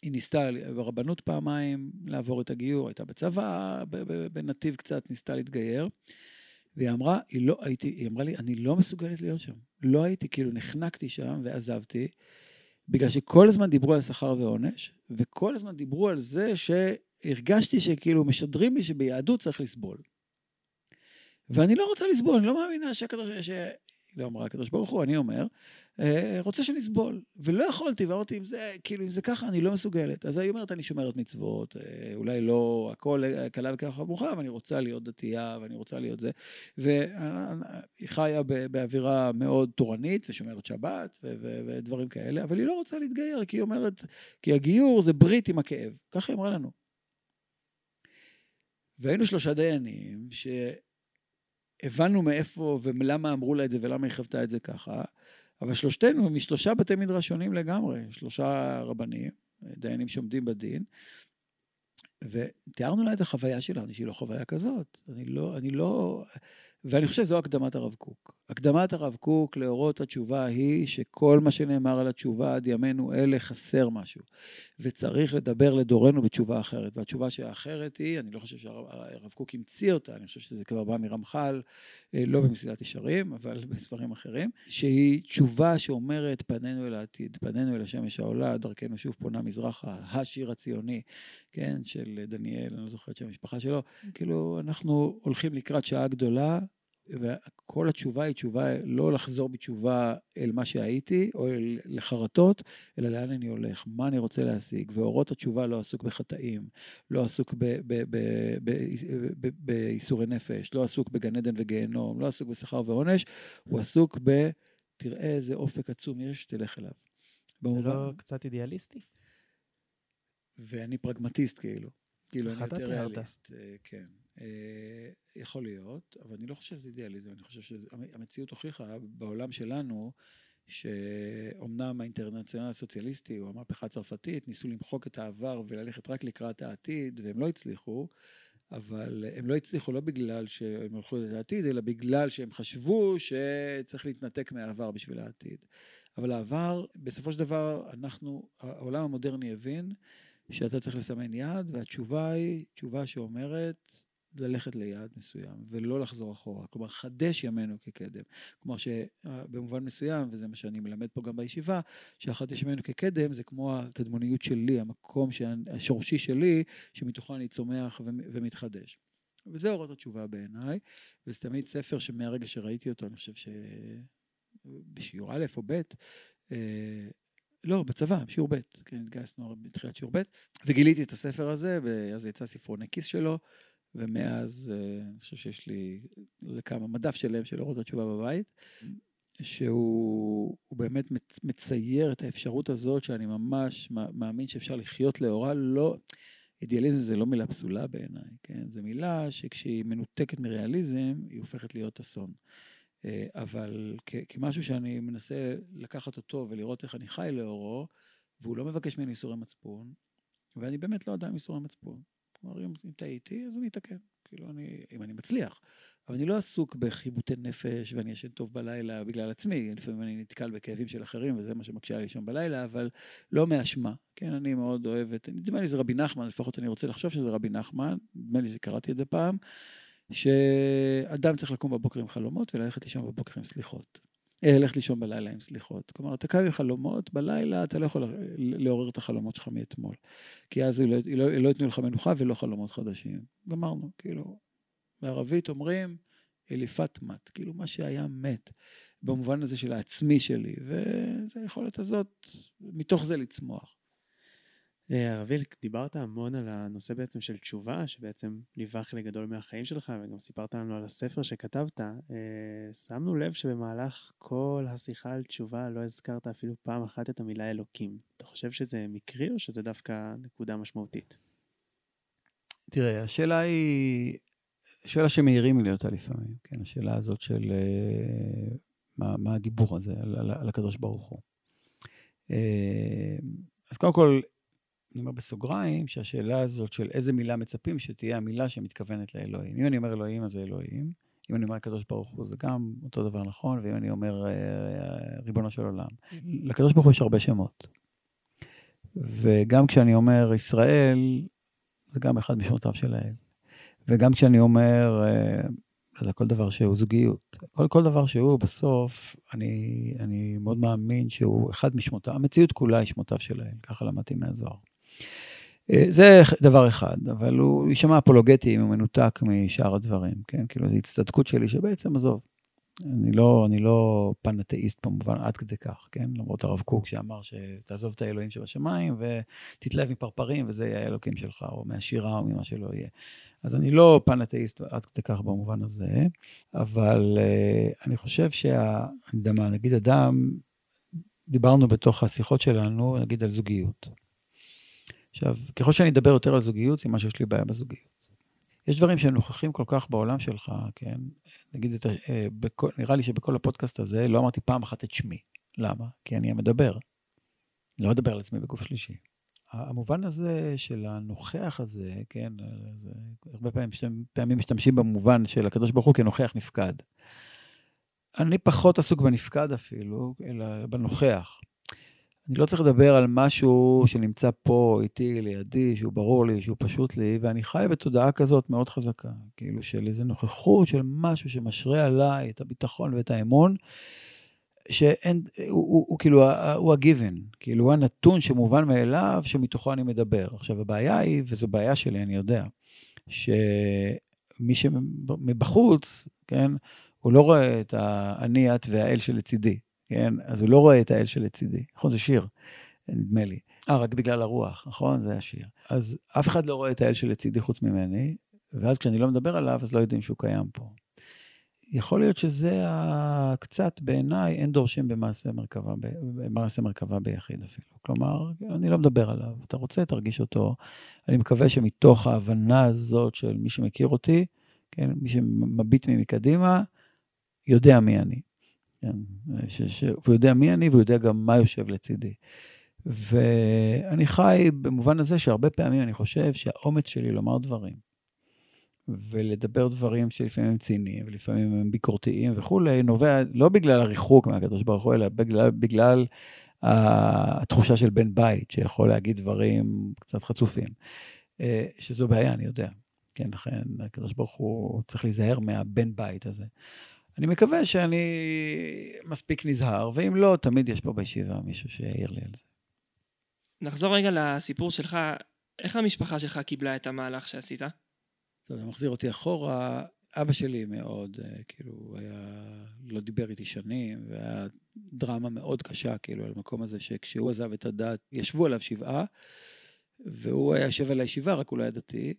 היא ניסתה ברבנות פעמיים לעבור את הגיור, הייתה בצבא, בנתיב קצת, ניסתה להתגייר. והיא אמרה, היא לא הייתי, היא אמרה לי, אני לא מסוגלת להיות שם. לא הייתי, כאילו נחנקתי שם ועזבתי, בגלל שכל הזמן דיברו על שכר ועונש, וכל הזמן דיברו על זה שהרגשתי שכאילו משדרים לי שביהדות צריך לסבול. ואני לא רוצה לסבול, אני לא מאמינה שהקדוש, לא אמרה הקדוש ברוך הוא, אני אומר, אה, רוצה שנסבול. ולא יכולתי, ואמרתי, אם זה, כאילו, אם זה ככה, אני לא מסוגלת. אז היא אומרת, אני שומרת מצוות, אה, אולי לא הכל קלה וככה ברוכה, אבל אני רוצה להיות דתייה, ואני רוצה להיות זה. והיא חיה באווירה מאוד תורנית, ושומרת שבת, ודברים כאלה, אבל היא לא רוצה להתגייר, כי היא אומרת, כי הגיור זה ברית עם הכאב. ככה היא אמרה לנו. והיינו שלושה דיינים, ש... הבנו מאיפה ולמה אמרו לה את זה ולמה היא חוותה את זה ככה, אבל שלושתנו משלושה בתי מדרש שונים לגמרי, שלושה רבנים, דיינים שעומדים בדין, ותיארנו לה את החוויה שלנו, שהיא לא חוויה כזאת. אני לא, אני לא, ואני חושב שזו הקדמת הרב קוק. הקדמת הרב קוק לאורות התשובה היא שכל מה שנאמר על התשובה עד ימינו אלה חסר משהו. וצריך לדבר לדורנו בתשובה אחרת. והתשובה שהאחרת היא, אני לא חושב שהרב קוק המציא אותה, אני חושב שזה כבר בא מרמח"ל, אה, לא במסילת ישרים, אבל בספרים אחרים, שהיא תשובה שאומרת פנינו אל העתיד, פנינו אל השמש העולה, דרכנו שוב פונה מזרחה, השיר הציוני, כן, של דניאל, אני לא זוכר את שם המשפחה שלו, כאילו אנחנו הולכים לקראת שעה גדולה, וכל התשובה היא תשובה לא לחזור בתשובה אל מה שהייתי, או אל לחרטות, אלא לאן אני הולך, מה אני רוצה להשיג. ואורות התשובה לא עסוק בחטאים, לא עסוק בייסורי נפש, לא עסוק בגן עדן וגיהנום, לא עסוק בשכר ועונש, הוא עסוק ב... תראה איזה אופק עצום יש, תלך אליו. זה לא קצת אידיאליסטי? ואני פרגמטיסט כאילו. כאילו, אני יותר ריאליסט, אה, כן. אה, יכול להיות, אבל אני לא חושב שזה אידיאליזם, אני חושב שהמציאות הוכיחה בעולם שלנו, שאומנם האינטרנציונל הסוציאליסטי או המהפכה הצרפתית ניסו למחוק את העבר וללכת רק לקראת העתיד, והם לא הצליחו, אבל הם לא הצליחו לא בגלל שהם הלכו את העתיד, אלא בגלל שהם חשבו שצריך להתנתק מהעבר בשביל העתיד. אבל העבר, בסופו של דבר, אנחנו, העולם המודרני הבין שאתה צריך לסמן יעד, והתשובה היא תשובה שאומרת, ללכת ליעד מסוים ולא לחזור אחורה. כלומר, חדש ימינו כקדם. כלומר, שבמובן מסוים, וזה מה שאני מלמד פה גם בישיבה, שהחדש ימינו כקדם זה כמו הקדמוניות שלי, המקום השורשי שלי, שמתוכו אני צומח ומתחדש. וזה אורות התשובה בעיניי, וזה תמיד ספר שמהרגע שראיתי אותו, אני חושב שבשיעור א' או ב', אה, לא, בצבא, בשיעור ב', כן, התגייסנו בתחילת שיעור ב', וגיליתי את הספר הזה, ואז יצא ספרוני כיס שלו, ומאז אה, אני חושב שיש לי לכמה מדף שלם של אורות התשובה בבית, שהוא באמת מצייר את האפשרות הזאת שאני ממש מאמין שאפשר לחיות לאורה, לא... אידיאליזם זה לא מילה פסולה בעיניי, כן? זו מילה שכשהיא מנותקת מריאליזם, היא הופכת להיות אסון. אה, אבל כמשהו שאני מנסה לקחת אותו ולראות איך אני חי לאורו, והוא לא מבקש ממני איסורי מצפון, ואני באמת לא אדם איסורי מצפון. כלומר, אם, טעיתי, אז אני אתקן. כאילו, אני, אם אני מצליח. אבל אני לא עסוק בחיבוטי נפש ואני ישן טוב בלילה בגלל עצמי. לפעמים אני נתקל בכאבים של אחרים, וזה מה שמקשה לי שם בלילה, אבל לא מאשמה. כן, אני מאוד אוהב את... נדמה לי זה רבי נחמן, לפחות אני רוצה לחשוב שזה רבי נחמן, נדמה לי שקראתי את זה פעם, שאדם צריך לקום בבוקר עם חלומות וללכת לישון בבוקר עם סליחות. אה, ללכת לישון בלילה עם סליחות. כלומר, אתה קם עם חלומות, בלילה אתה לא יכול לעורר את החלומות שלך מאתמול. כי אז לא, לא, לא ייתנו לך מנוחה ולא חלומות חדשים. גמרנו, כאילו, בערבית אומרים, אליפת מת, כאילו מה שהיה מת, במובן הזה של העצמי שלי, וזו היכולת הזאת, מתוך זה לצמוח. אה, רביל, דיברת המון על הנושא בעצם של תשובה, שבעצם ליווה חלק גדול מהחיים שלך, וגם סיפרת לנו על הספר שכתבת. אה, שמנו לב שבמהלך כל השיחה על תשובה לא הזכרת אפילו פעם אחת את המילה אלוקים. אתה חושב שזה מקרי או שזה דווקא נקודה משמעותית? תראה, השאלה היא, שאלה שמעירים לי אותה לפעמים, כן, השאלה הזאת של אה, מה, מה הדיבור הזה על, על, על הקדוש ברוך הוא. אז קודם כל, אני אומר בסוגריים, שהשאלה הזאת של איזה מילה מצפים שתהיה המילה שמתכוונת לאלוהים. אם אני אומר אלוהים, אז זה אלוהים. אם אני אומר הקדוש ברוך הוא, זה גם אותו דבר נכון, ואם אני אומר אה, ריבונו של עולם. לקדוש ברוך הוא יש הרבה שמות. וגם כשאני אומר ישראל, זה גם אחד משמותיו של האל. וגם כשאני אומר, אה, כל דבר שהוא זוגיות, כל, כל דבר שהוא, בסוף, אני, אני מאוד מאמין שהוא אחד משמותיו, המציאות כולה היא שמותיו של האל, ככה למדתי מהזוהר. אה, זה דבר אחד, אבל הוא יישמע אפולוגטי אם הוא מנותק משאר הדברים, כן? כאילו, זו הצטדקות שלי שבעצם, עזוב, אני לא, אני לא פנאטאיסט במובן עד כדי כך, כן? למרות הרב קוק שאמר שתעזוב את האלוהים שבשמיים ותתלהב מפרפרים וזה יהיה האלוקים שלך, או מהשירה או ממה שלא יהיה. אז אני לא פנאטאיסט עד כדי כך במובן הזה, אבל uh, אני חושב שה... אני יודע מה, נגיד אדם, דיברנו בתוך השיחות שלנו, נגיד על זוגיות. עכשיו, ככל שאני אדבר יותר על זוגיות, סימן שיש לי בעיה בזוגיות. יש דברים שהם נוכחים כל כך בעולם שלך, כן? נגיד, את, אה, בכל, נראה לי שבכל הפודקאסט הזה לא אמרתי פעם אחת את שמי. למה? כי אני המדבר. לא אדבר על עצמי בגוף שלישי. המובן הזה של הנוכח הזה, כן, זה, הרבה פעמים, פעמים משתמשים במובן של הקדוש ברוך הוא כנוכח נפקד. אני פחות עסוק בנפקד אפילו, אלא בנוכח. אני לא צריך לדבר על משהו שנמצא פה, איתי, לידי, שהוא ברור לי, שהוא פשוט לי, ואני חי בתודעה כזאת מאוד חזקה, כאילו של איזו נוכחות של משהו שמשרה עליי את הביטחון ואת האמון, שאין, הוא, הוא, הוא כאילו, הוא ה-given, כאילו הוא הנתון שמובן מאליו, שמתוכו אני מדבר. עכשיו, הבעיה היא, וזו בעיה שלי, אני יודע, שמי שמבחוץ, כן, הוא לא רואה את האני, את והאל שלצידי. כן? אז הוא לא רואה את האל שלצידי. נכון, זה שיר, נדמה לי. אה, רק בגלל הרוח, נכון? זה השיר. אז אף אחד לא רואה את האל שלצידי חוץ ממני, ואז כשאני לא מדבר עליו, אז לא יודעים שהוא קיים פה. יכול להיות שזה קצת, בעיניי, אין דורשים במעשה מרכבה, במעשה מרכבה ביחיד אפילו. כלומר, אני לא מדבר עליו. אתה רוצה, תרגיש אותו. אני מקווה שמתוך ההבנה הזאת של מי שמכיר אותי, כן, מי שמביט ממי קדימה, יודע מי אני. כן, ש, ש, והוא יודע מי אני והוא יודע גם מה יושב לצידי. ואני חי במובן הזה שהרבה פעמים אני חושב שהאומץ שלי לומר דברים, ולדבר דברים שלפעמים הם ציניים ולפעמים הם ביקורתיים וכולי, נובע לא בגלל הריחוק מהקדוש ברוך הוא, אלא בגלל, בגלל התחושה של בן בית, שיכול להגיד דברים קצת חצופים. אה, שזו בעיה, אני יודע. כן, לכן הקדוש ברוך הוא צריך להיזהר מהבן בית הזה. אני מקווה שאני מספיק נזהר, ואם לא, תמיד יש פה בישיבה מישהו שיעיר לי על זה. נחזור רגע לסיפור שלך, איך המשפחה שלך קיבלה את המהלך שעשית? טוב, זה מחזיר אותי אחורה. אבא שלי מאוד, אה, כאילו, היה, לא דיבר איתי שנים, והיה דרמה מאוד קשה, כאילו, על המקום הזה, שכשהוא עזב את הדת, ישבו עליו שבעה, והוא היה יושב על הישיבה, רק הוא לא היה דתי,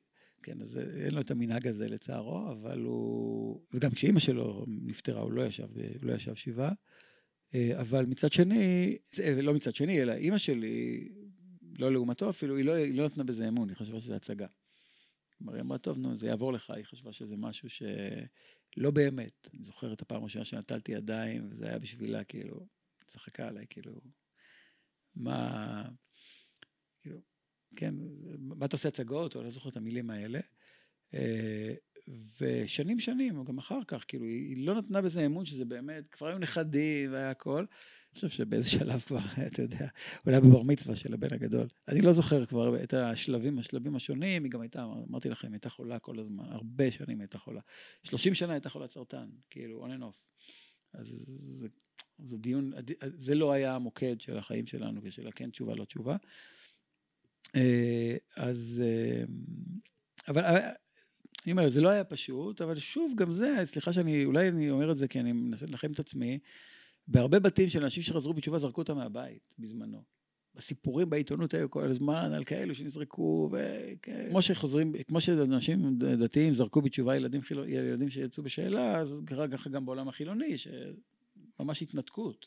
כן, אז אין לו את המנהג הזה לצערו, אבל הוא... וגם כשאימא שלו נפטרה, הוא לא ישב, לא ישב שבעה. אה, אבל מצד שני, אה, לא מצד שני, אלא אימא שלי, לא לעומתו אפילו, היא לא, היא לא נתנה בזה אמון, היא חשבה שזה הצגה. כלומר, היא אמרה, טוב, נו, זה יעבור לך, היא חשבה שזה משהו שלא באמת. אני זוכר את הפעם הראשונה שנטלתי ידיים, וזה היה בשבילה, כאילו, צחקה עליי, כאילו, מה... כן, מה אתה עושה הצגות, או לא זוכר את המילים האלה. אה, ושנים שנים, או גם אחר כך, כאילו, היא לא נתנה בזה אמון שזה באמת, כבר היו נכדים והיה הכל. אני חושב שבאיזה שלב כבר, אתה יודע, אולי בבר מצווה של הבן הגדול. אני לא זוכר כבר את השלבים, השלבים השונים, היא גם הייתה, אמרתי לכם, הייתה חולה כל הזמן, הרבה שנים הייתה חולה. 30 שנה הייתה חולת סרטן, כאילו, on and off. אז זה, זה דיון, זה לא היה המוקד של החיים שלנו ושל הכן תשובה, לא תשובה. אה, אז, אה, אבל אה, אני אומר, זה לא היה פשוט, אבל שוב, גם זה, סליחה שאני, אולי אני אומר את זה כי אני מנסה לנחם את עצמי, בהרבה בתים של אנשים שחזרו בתשובה זרקו אותם מהבית בזמנו. הסיפורים בעיתונות היו כל הזמן על כאלו שנזרקו, וכמו שחוזרים, כמו שאנשים דתיים זרקו בתשובה ילדים, ילדים שיצאו בשאלה, אז קרה ככה גם בעולם החילוני, שממש התנתקות.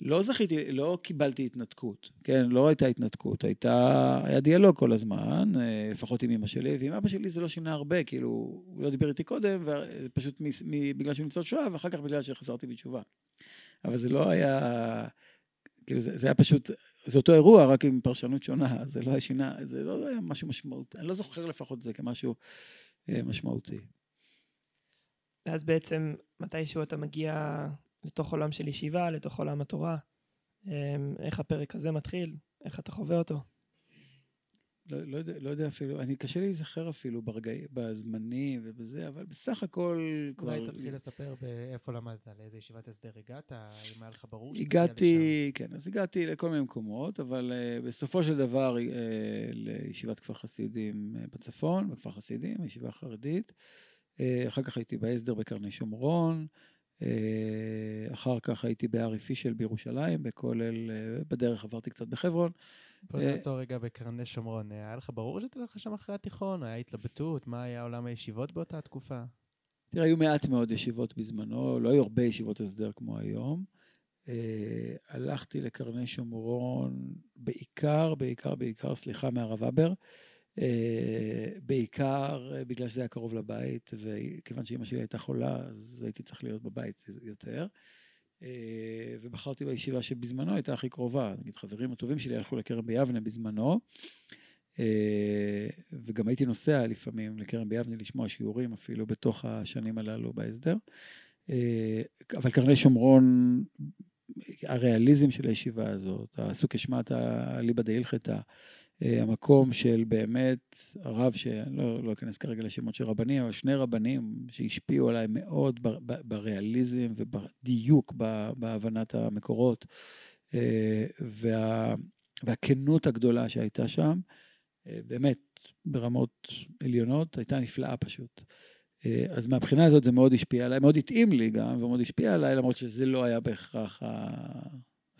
לא זכיתי, לא קיבלתי התנתקות, כן, לא הייתה התנתקות, הייתה, היה דיאלוג כל הזמן, אה, לפחות עם אמא שלי, ועם אבא שלי זה לא שינה הרבה, כאילו, הוא לא דיבר איתי קודם, פשוט מ, מ, בגלל שהוא ניצול שואה, ואחר כך בגלל שחזרתי בתשובה. אבל זה לא היה, כאילו, זה, זה היה פשוט, זה אותו אירוע, רק עם פרשנות שונה, זה לא היה שינה, זה לא היה משהו משמעותי, אני לא זוכר לפחות את זה כמשהו אה, משמעותי. ואז בעצם, מתישהו אתה מגיע לתוך עולם של ישיבה, לתוך עולם התורה. אמ, איך הפרק הזה מתחיל, איך אתה חווה אותו. לא, לא, יודע, לא יודע אפילו, אני קשה לי להיזכר אפילו ברגעים, בזמנים ובזה, אבל בסך הכל כבר... אולי תתחיל לספר באיפה למדת, לאיזה ישיבת הסדר הגעת, אם היה לך ברור הגעתי, כן, אז הגעתי לכל מיני מקומות, אבל uh, בסופו של דבר uh, לישיבת כפר חסידים uh, בצפון, בכפר חסידים, ישיבה חרדית. Uh, אחר כך הייתי בהסדר בקרני שומרון. אה, אחר כך הייתי בארי פישל בירושלים, בכולל, אה, בדרך עברתי קצת בחברון. בוא אה, נעצור רגע בקרני שומרון. היה לך ברור שאתה הולך לשם אחרי התיכון? היה התלבטות? מה היה עולם הישיבות באותה תקופה? תראה, היו מעט מאוד ישיבות בזמנו, לא היו הרבה ישיבות הסדר כמו היום. הלכתי לקרני שומרון בעיקר, בעיקר, בעיקר, סליחה, מהרב אבר. אה, בעיקר אה, בגלל שזה היה קרוב לבית, וכיוון שאימא שלי הייתה חולה, אז הייתי צריך להיות בבית יותר. אה, ובחרתי בישיבה שבזמנו הייתה הכי קרובה. נגיד, חברים הטובים שלי הלכו לכרם ביבנה בזמנו, וגם הייתי נוסע לפעמים לכרם ביבנה לשמוע שיעורים אפילו בתוך השנים הללו בהסדר. אבל קרני שומרון, הריאליזם של הישיבה הזאת, הסוכי שמטה אליבא דהילכתא, המקום של באמת הרב, שאני לא, לא אכנס כרגע לשמות של רבנים, אבל שני רבנים שהשפיעו עליי מאוד בריאליזם ובדיוק בהבנת המקורות, אה, וה, והכנות הגדולה שהייתה שם, באמת ברמות עליונות, הייתה נפלאה פשוט. אה, אז מהבחינה הזאת זה מאוד השפיע עליי, מאוד התאים לי גם, ומאוד השפיע עליי, למרות שזה לא היה בהכרח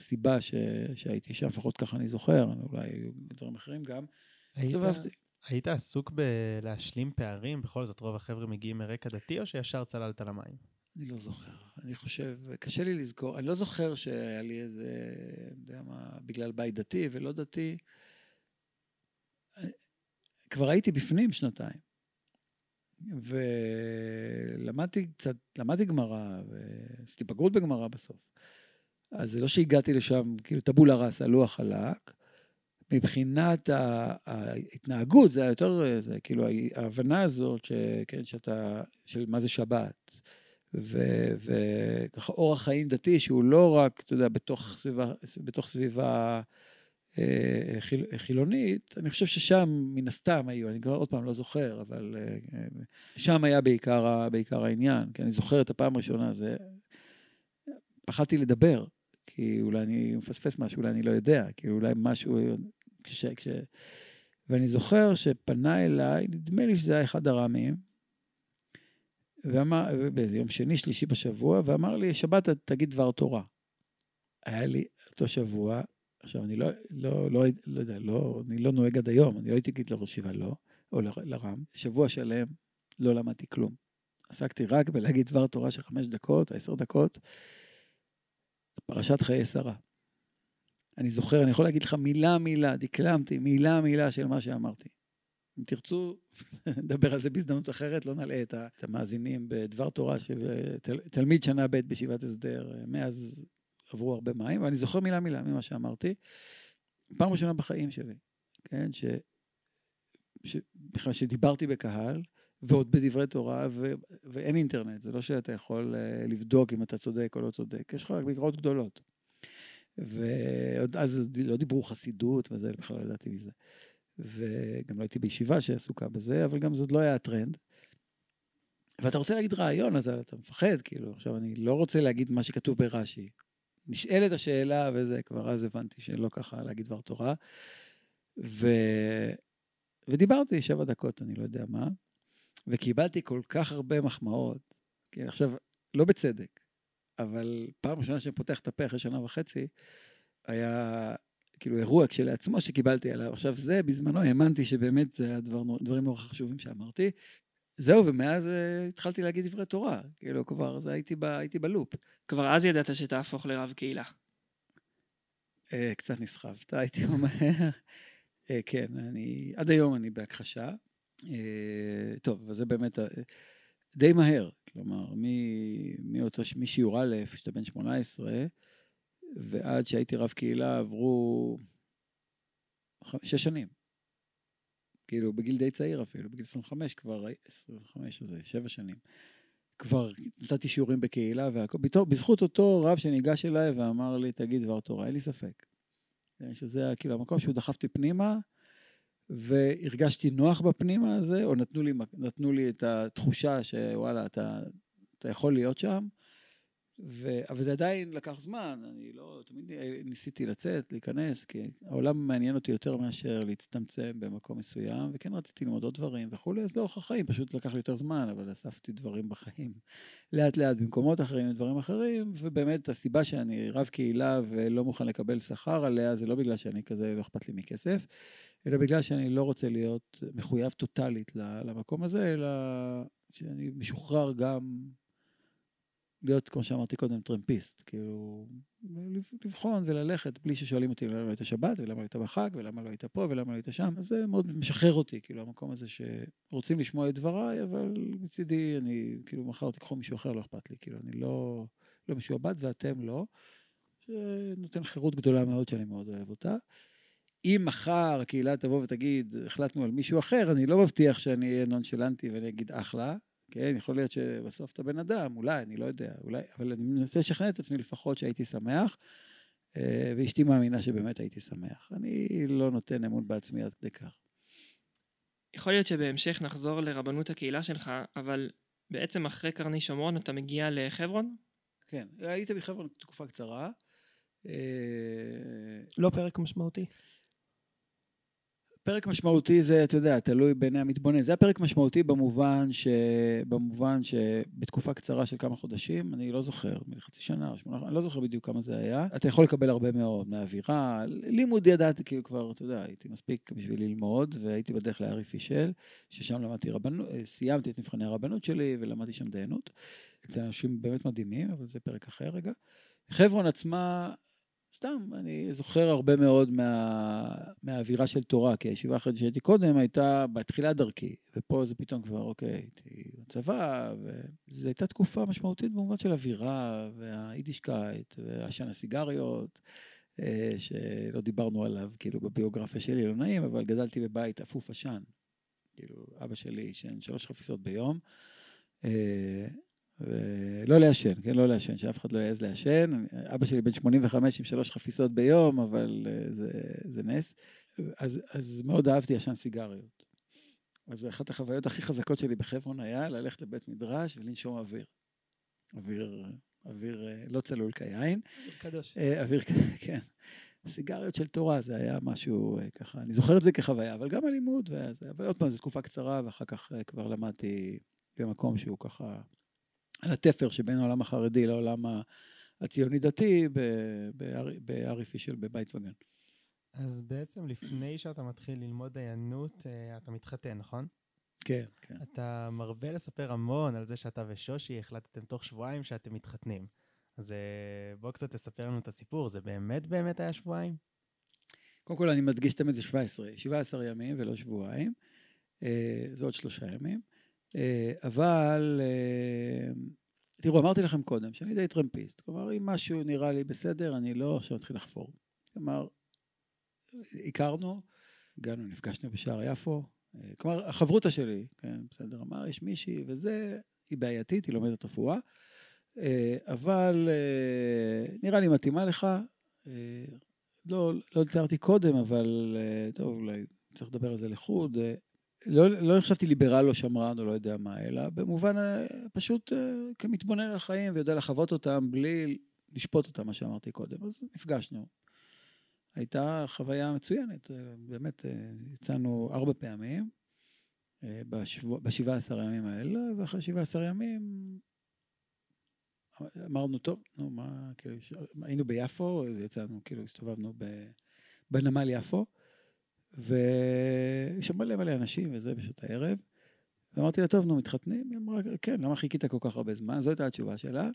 הסיבה ש... שהייתי שם, לפחות ככה אני זוכר, אולי היו דברים אחרים גם. היית, היית עסוק בלהשלים פערים? בכל זאת, רוב החבר'ה מגיעים מרקע דתי, או שישר צללת למים? אני לא זוכר. אני חושב, קשה לי לזכור, אני לא זוכר שהיה לי איזה, אני יודע מה, בגלל בית דתי ולא דתי. כבר הייתי בפנים שנתיים. ולמדתי קצת, למדתי גמרא, ועשיתי בגרות בגמרא בסוף. אז זה לא שהגעתי לשם, כאילו טבולה ראסה, לוח חלק. מבחינת ההתנהגות, זה היה יותר, זה כאילו ההבנה הזאת, שכן, שאתה, של מה זה שבת. וככה אורח חיים דתי שהוא לא רק, אתה יודע, בתוך סביבה, בתוך סביבה אה, חילונית, אני חושב ששם מן הסתם היו, אני כבר עוד פעם לא זוכר, אבל אה, שם היה בעיקר, בעיקר העניין, כי אני זוכר את הפעם הראשונה, זה... פחדתי לדבר, כי אולי אני מפספס משהו, אולי אני לא יודע, כי אולי משהו... כש, כש... ואני זוכר שפנה אליי, נדמה לי שזה היה אחד הרמים, ואמר, באיזה יום שני, שלישי בשבוע, ואמר לי, שבת תגיד דבר תורה. היה לי אותו שבוע עכשיו, אני לא, לא, לא, לא יודע, לא, אני לא נוהג עד היום, אני לא הייתי אגיד לראש ישיבה לא, או לרם. שבוע שלם לא למדתי כלום. עסקתי רק בלהגיד דבר תורה של חמש דקות, עשר דקות, פרשת חיי שרה. אני זוכר, אני יכול להגיד לך מילה מילה, דקלמתי מילה מילה של מה שאמרתי. אם תרצו, נדבר על זה בהזדמנות אחרת, לא נלאה את המאזינים בדבר תורה של תלמיד שנה ב' בישיבת הסדר, מאז עברו הרבה מים, ואני זוכר מילה מילה ממה שאמרתי. פעם ראשונה בחיים שלי, כן, ש... בכלל שדיברתי בקהל, ועוד בדברי תורה, ו... ואין אינטרנט, זה לא שאתה יכול uh, לבדוק אם אתה צודק או לא צודק, יש לך רק ביקורות גדולות. ועוד אז לא דיברו חסידות וזה, בכלל לא ידעתי מזה. וגם לא הייתי בישיבה שעסוקה בזה, אבל גם זאת לא היה הטרנד. ואתה רוצה להגיד רעיון, אז אתה מפחד, כאילו, עכשיו אני לא רוצה להגיד מה שכתוב ברש"י, נשאלת השאלה, וזה, כבר אז הבנתי שלא ככה להגיד דבר תורה. ו... ודיברתי שבע דקות, אני לא יודע מה, וקיבלתי כל כך הרבה מחמאות, כי עכשיו, לא בצדק, אבל פעם ראשונה שאני פותח את הפה אחרי שנה וחצי, היה כאילו אירוע כשלעצמו שקיבלתי עליו. עכשיו זה, בזמנו האמנתי שבאמת זה הדבר, דברים נורא חשובים שאמרתי, זהו, ומאז uh, התחלתי להגיד דברי תורה. כאילו, כבר, אז הייתי, ב, הייתי בלופ. כבר אז ידעת שתהפוך לרב קהילה. Uh, קצת נסחבת, הייתי אומר. uh, כן, אני, עד היום אני בהכחשה. Uh, טוב, אז זה באמת uh, די מהר. כלומר, מאותו, משיעור א', שאתה בן 18, ועד שהייתי רב קהילה עברו שש שנים. כאילו, בגיל די צעיר אפילו, בגיל 25 כבר, 25 זה שבע שנים. כבר נתתי שיעורים בקהילה והכל, בזכות אותו רב שניגש אליי ואמר לי, תגיד דבר תורה, אין לי ספק. שזה כאילו המקום שהוא דחף אותי פנימה, והרגשתי נוח בפנימה הזה, או נתנו לי, נתנו לי את התחושה שוואלה, אתה, אתה יכול להיות שם. ו... אבל זה עדיין לקח זמן, אני לא, תמיד ניסיתי לצאת, להיכנס, כי העולם מעניין אותי יותר מאשר להצטמצם במקום מסוים, וכן רציתי ללמוד עוד דברים וכולי, אז לאורך החיים פשוט לקח לי יותר זמן, אבל אספתי דברים בחיים לאט לאט במקומות אחרים ודברים אחרים, ובאמת הסיבה שאני רב קהילה ולא מוכן לקבל שכר עליה, זה לא בגלל שאני כזה, לא אכפת לי מכסף, אלא בגלל שאני לא רוצה להיות מחויב טוטאלית למקום הזה, אלא שאני משוחרר גם להיות, כמו שאמרתי קודם, טרמפיסט. כאילו, לבחון וללכת בלי ששואלים אותי למה לא היית שבת, ולמה לא היית בחג, ולמה לא היית פה, ולמה לא היית שם. אז זה מאוד משחרר אותי, כאילו, המקום הזה שרוצים לשמוע את דבריי, אבל מצידי, אני, כאילו, מחר תיקחו מישהו אחר, לא אכפת לי. כאילו, אני לא, לא משועבד ואתם לא. שנותן חירות גדולה מאוד שאני מאוד אוהב אותה. אם מחר הקהילה תבוא ותגיד, החלטנו על מישהו אחר, אני לא מבטיח שאני אהיה נונשלנטי ואני אגיד אחלה, כן? יכול להיות שבסוף אתה בן אדם, אולי, אני לא יודע, אולי, אבל אני מנסה לשכנע את עצמי לפחות שהייתי שמח, אה, ואשתי מאמינה שבאמת הייתי שמח. אני לא נותן אמון בעצמי עד כדי כך. יכול להיות שבהמשך נחזור לרבנות הקהילה שלך, אבל בעצם אחרי קרני שומרון אתה מגיע לחברון? כן, הייתי בחברון תקופה קצרה. אה, לא פרק משמעותי. פרק משמעותי זה, אתה יודע, תלוי בעיני המתבונן. זה היה פרק משמעותי במובן, ש... במובן שבתקופה קצרה של כמה חודשים, אני לא זוכר, מחצי שנה או שמונה, אני לא זוכר בדיוק כמה זה היה, אתה יכול לקבל הרבה מאוד מהאווירה. לימוד ידעתי, כאילו כבר, אתה יודע, הייתי מספיק בשביל ללמוד, והייתי בדרך לארי פישל, ששם למדתי רבנות, סיימתי את מבחני הרבנות שלי ולמדתי שם דיינות. אצל אנשים באמת מדהימים, אבל זה פרק אחר רגע. חברון עצמה, סתם, אני זוכר הרבה מאוד מה, מהאווירה של תורה, כי הישיבה האחרת שהייתי קודם הייתה בתחילת דרכי, ופה זה פתאום כבר, אוקיי, הייתי בצבא, וזו הייתה תקופה משמעותית במובן של אווירה, והיידישקייט, ועשן הסיגריות, אה, שלא דיברנו עליו, כאילו, בביוגרפיה שלי, לא נעים, אבל גדלתי בבית אפוף עשן. כאילו, אבא שלי עישן שלוש חפיסות ביום. ולא לעשן, כן? לא לעשן, שאף אחד לא יעז לעשן. אבא שלי בן 85 עם שלוש חפיסות ביום, אבל אה, זה, זה נס. אז, אז מאוד אהבתי עשן סיגריות. אז אחת החוויות הכי חזקות שלי בחברון היה ללכת לבית מדרש ולנשום אוויר. אוויר, אוויר אה, לא צלול כיין. אוויר קדוש. אה, אוויר, כן. סיגריות של תורה, זה היה משהו ככה, אני זוכר את זה כחוויה, אבל גם הלימוד, וזה, אבל עוד פעם, זו תקופה קצרה, ואחר כך כבר למדתי במקום שהוא ככה על התפר שבין העולם החרדי לעולם הציוני-דתי בארי פישל בבית וגן. אז בעצם לפני שאתה מתחיל ללמוד דיינות, אה, אתה מתחתן, נכון? כן, כן. אתה מרבה לספר המון על זה שאתה ושושי החלטתם תוך שבועיים שאתם מתחתנים. אז אה, בוא קצת תספר לנו את הסיפור, זה באמת באמת היה שבועיים? קודם כל אני מדגיש תמיד זה 17, 17 ימים ולא שבועיים. אה, זה עוד שלושה ימים. אה, אבל, אה, תראו, אמרתי לכם קודם שאני די טרמפיסט. כלומר, אם משהו נראה לי בסדר, אני לא עכשיו מתחיל לחפור. כלומר, הכרנו, הגענו, נפגשנו בשער יפו. אה, כלומר, החברותא שלי, כן, בסדר, אמר, יש מישהי, וזה, היא בעייתית, היא לומדת רפואה, אבל נראה לי מתאימה לך. לא, לא תיארתי קודם, אבל טוב, אולי צריך לדבר על זה לחוד. לא, לא חשבתי ליברל או שמרן או לא יודע מה, אלא במובן אה, פשוט אה, כמתבונן על החיים ויודע לחוות אותם בלי לשפוט אותם, מה שאמרתי קודם. אז נפגשנו. הייתה חוויה מצוינת, אה, באמת יצאנו ארבע פעמים בשבעה עשר ימים האלה, ואחרי שבעה עשר ימים אמרנו, טוב, נו מה, כאילו, היינו ביפו, יצאנו, כאילו הסתובבנו בנמל יפו. ויש מלא מלא אנשים וזה בשעות הערב. ואמרתי לה, טוב, נו, מתחתנים? היא אמרה, כן, למה חיכית כל כך הרבה זמן? זו הייתה התשובה שלה.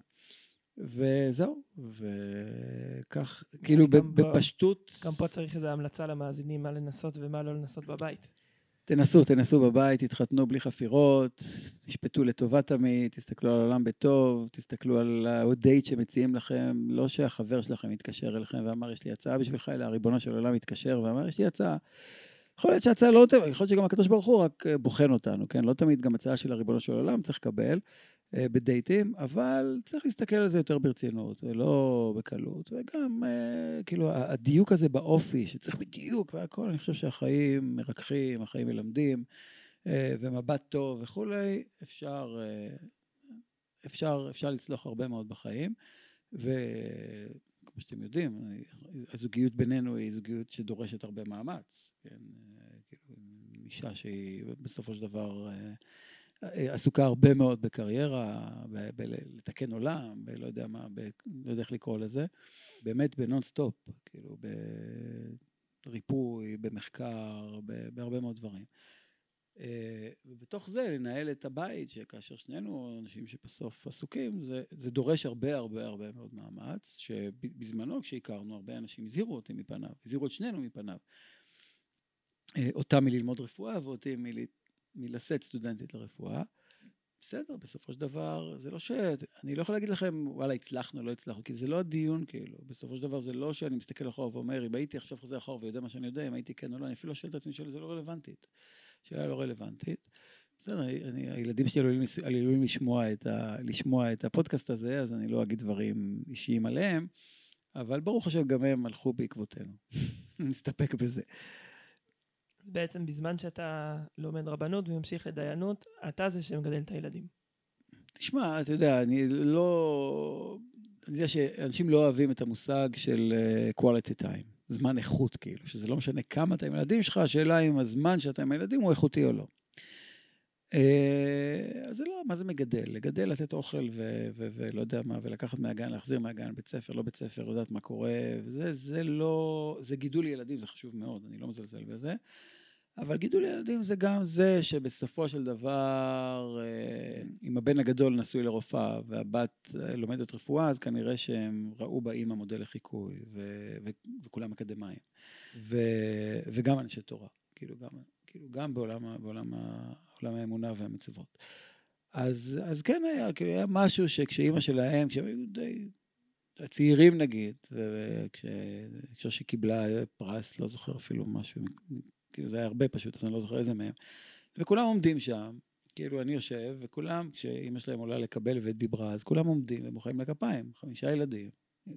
וזהו, וכך, כאילו בפשטות... גם פה צריך איזו המלצה למאזינים מה לנסות ומה לא לנסות בבית. תנסו, תנסו בבית, תתחתנו בלי חפירות, תשפטו לטובה תמיד, תסתכלו על העולם בטוב, תסתכלו על הדייט שמציעים לכם, לא שהחבר שלכם יתקשר אליכם ואמר יש לי הצעה בשבילך, אלא הריבונו של עולם יתקשר ואמר יש לי הצעה. יכול להיות שההצעה לא יכול להיות שגם הקדוש ברוך הוא רק בוחן אותנו, כן? לא תמיד גם הצעה של הריבונו של עולם צריך לקבל בדייטים, אבל צריך להסתכל על זה יותר ברצינות, ולא בקלות. וגם, אה, כאילו, הדיוק הזה באופי, שצריך בדיוק והכל, אני חושב שהחיים מרככים, החיים מלמדים, ומבט טוב וכולי, אפשר, אפשר, אפשר לצלוח הרבה מאוד בחיים. וכמו שאתם יודעים, הזוגיות בינינו היא זוגיות שדורשת הרבה מאמץ. כן, אה, כאילו, אישה שהיא בסופו של דבר אה, אה, עסוקה הרבה מאוד בקריירה, בלתקן עולם, בלא יודע מה, ב, לא יודע איך לקרוא לזה, באמת בנונסטופ, כאילו בריפוי, במחקר, בהרבה מאוד דברים. ובתוך זה לנהל את הבית, שכאשר שנינו אנשים שבסוף עסוקים, זה, זה דורש הרבה הרבה הרבה מאוד מאמץ, שבזמנו כשהכרנו הרבה אנשים הזהירו אותי מפניו, הזהירו את שנינו מפניו. אה, אותה מללמוד רפואה ואותי מל... מלשאת סטודנטית לרפואה. בסדר, בסופו של דבר, זה לא ש... אני לא יכול להגיד לכם, וואלה, הצלחנו, לא הצלחנו, כי זה לא הדיון, כאילו. בסופו של דבר זה לא שאני מסתכל אחורה ואומר, אם הייתי עכשיו חוזר אחורה ויודע מה שאני יודע, אם הייתי כן או לא, אני אפילו לא שואל את עצמי שאלה, זה לא רלוונטית. שאלה לא רלוונטית. בסדר, אני, הילדים שלי עלולים, לשמוע, את ה, לשמוע את הפודקאסט הזה, אז אני לא אגיד דברים אישיים עליהם, אבל ברוך השם, גם הם הלכו בעקבותינו. נסתפק בזה. בעצם בזמן שאתה לומד רבנות וממשיך לדיינות, אתה זה שמגדל את הילדים. תשמע, אתה יודע, אני לא... אני יודע שאנשים לא אוהבים את המושג של uh, quality time, זמן איכות, כאילו, שזה לא משנה כמה אתה עם הילדים שלך, השאלה אם הזמן שאתה עם הילדים הוא איכותי או לא. Uh, אז זה לא, מה זה מגדל? לגדל, לתת אוכל ולא יודע מה, ולקחת מהגן, להחזיר מהגן, בית ספר, לא בית ספר, לדעת מה קורה, וזה, זה לא, זה גידול ילדים, זה חשוב מאוד, אני לא מזלזל בזה. אבל גידול ילדים זה גם זה שבסופו של דבר, אה, אם הבן הגדול נשוי לרופאה והבת אה, לומדת רפואה, אז כנראה שהם ראו באימא מודל לחיקוי, ו- ו- וכולם אקדמאים. ו- וגם אנשי תורה, כאילו גם, כאילו גם בעולם, בעולם, בעולם האמונה והמצוות. אז, אז כן היה, כאילו היה משהו שכשאימא שלהם, כשהם היו די צעירים נגיד, וכשהיא קיבלה פרס, לא זוכר אפילו משהו כאילו זה היה הרבה פשוט, אז אני לא זוכר איזה מהם. וכולם עומדים שם, כאילו אני יושב, וכולם, כשאימא שלהם עולה לקבל ודיברה, אז כולם עומדים ומוחאים לה כפיים, חמישה ילדים,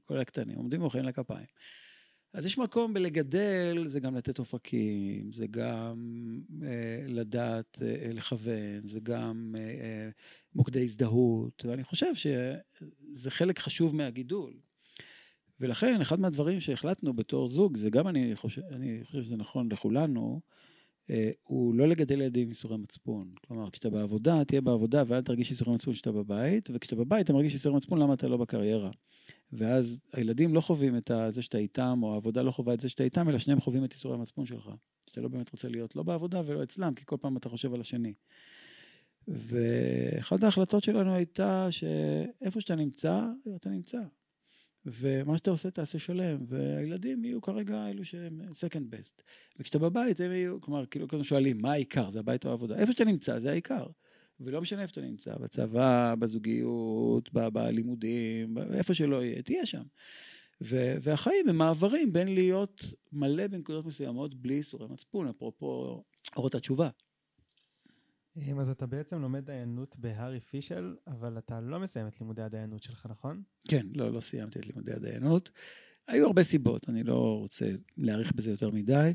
כל הקטנים, עומדים ומוחאים לה כפיים. אז יש מקום בלגדל, זה גם לתת אופקים, זה גם אה, לדעת אה, לכוון, זה גם אה, אה, מוקדי הזדהות, ואני חושב שזה חלק חשוב מהגידול. ולכן, אחד מהדברים שהחלטנו בתור זוג, זה גם אני חושב, אני חושב שזה נכון לכולנו, אה, הוא לא לגדל ילדים עם ייסורי מצפון. כלומר, כשאתה בעבודה, תהיה בעבודה ואל תרגיש ייסורי מצפון כשאתה בבית, וכשאתה בבית אתה מרגיש ייסורי מצפון, למה אתה לא בקריירה? ואז הילדים לא חווים את זה שאתה איתם, או העבודה לא חווה את זה שאתה איתם, אלא שניהם חווים את ייסורי המצפון שלך. שאתה לא באמת רוצה להיות לא בעבודה ולא אצלם, כי כל פעם אתה חושב על השני. ואחת ההחלטות שלנו הייתה שאיפה שאתה נמצא, אתה נמצא. ומה שאתה עושה תעשה שלם, והילדים יהיו כרגע אלו שהם second best. וכשאתה בבית הם יהיו, כלומר, כאילו כזה שואלים, מה העיקר? זה הבית או העבודה? איפה שאתה נמצא זה העיקר. ולא משנה איפה אתה נמצא, בצבא, בזוגיות, בלימודים, איפה שלא יהיה, תהיה שם. ו- והחיים הם מעברים בין להיות מלא בנקודות מסוימות בלי איסורי מצפון, אפרופו אורות התשובה. אז אתה בעצם לומד דיינות בהארי פישל, אבל אתה לא מסיים את לימודי הדיינות שלך, נכון? כן, לא, לא סיימתי את לימודי הדיינות. היו הרבה סיבות, אני לא רוצה להאריך בזה יותר מדי.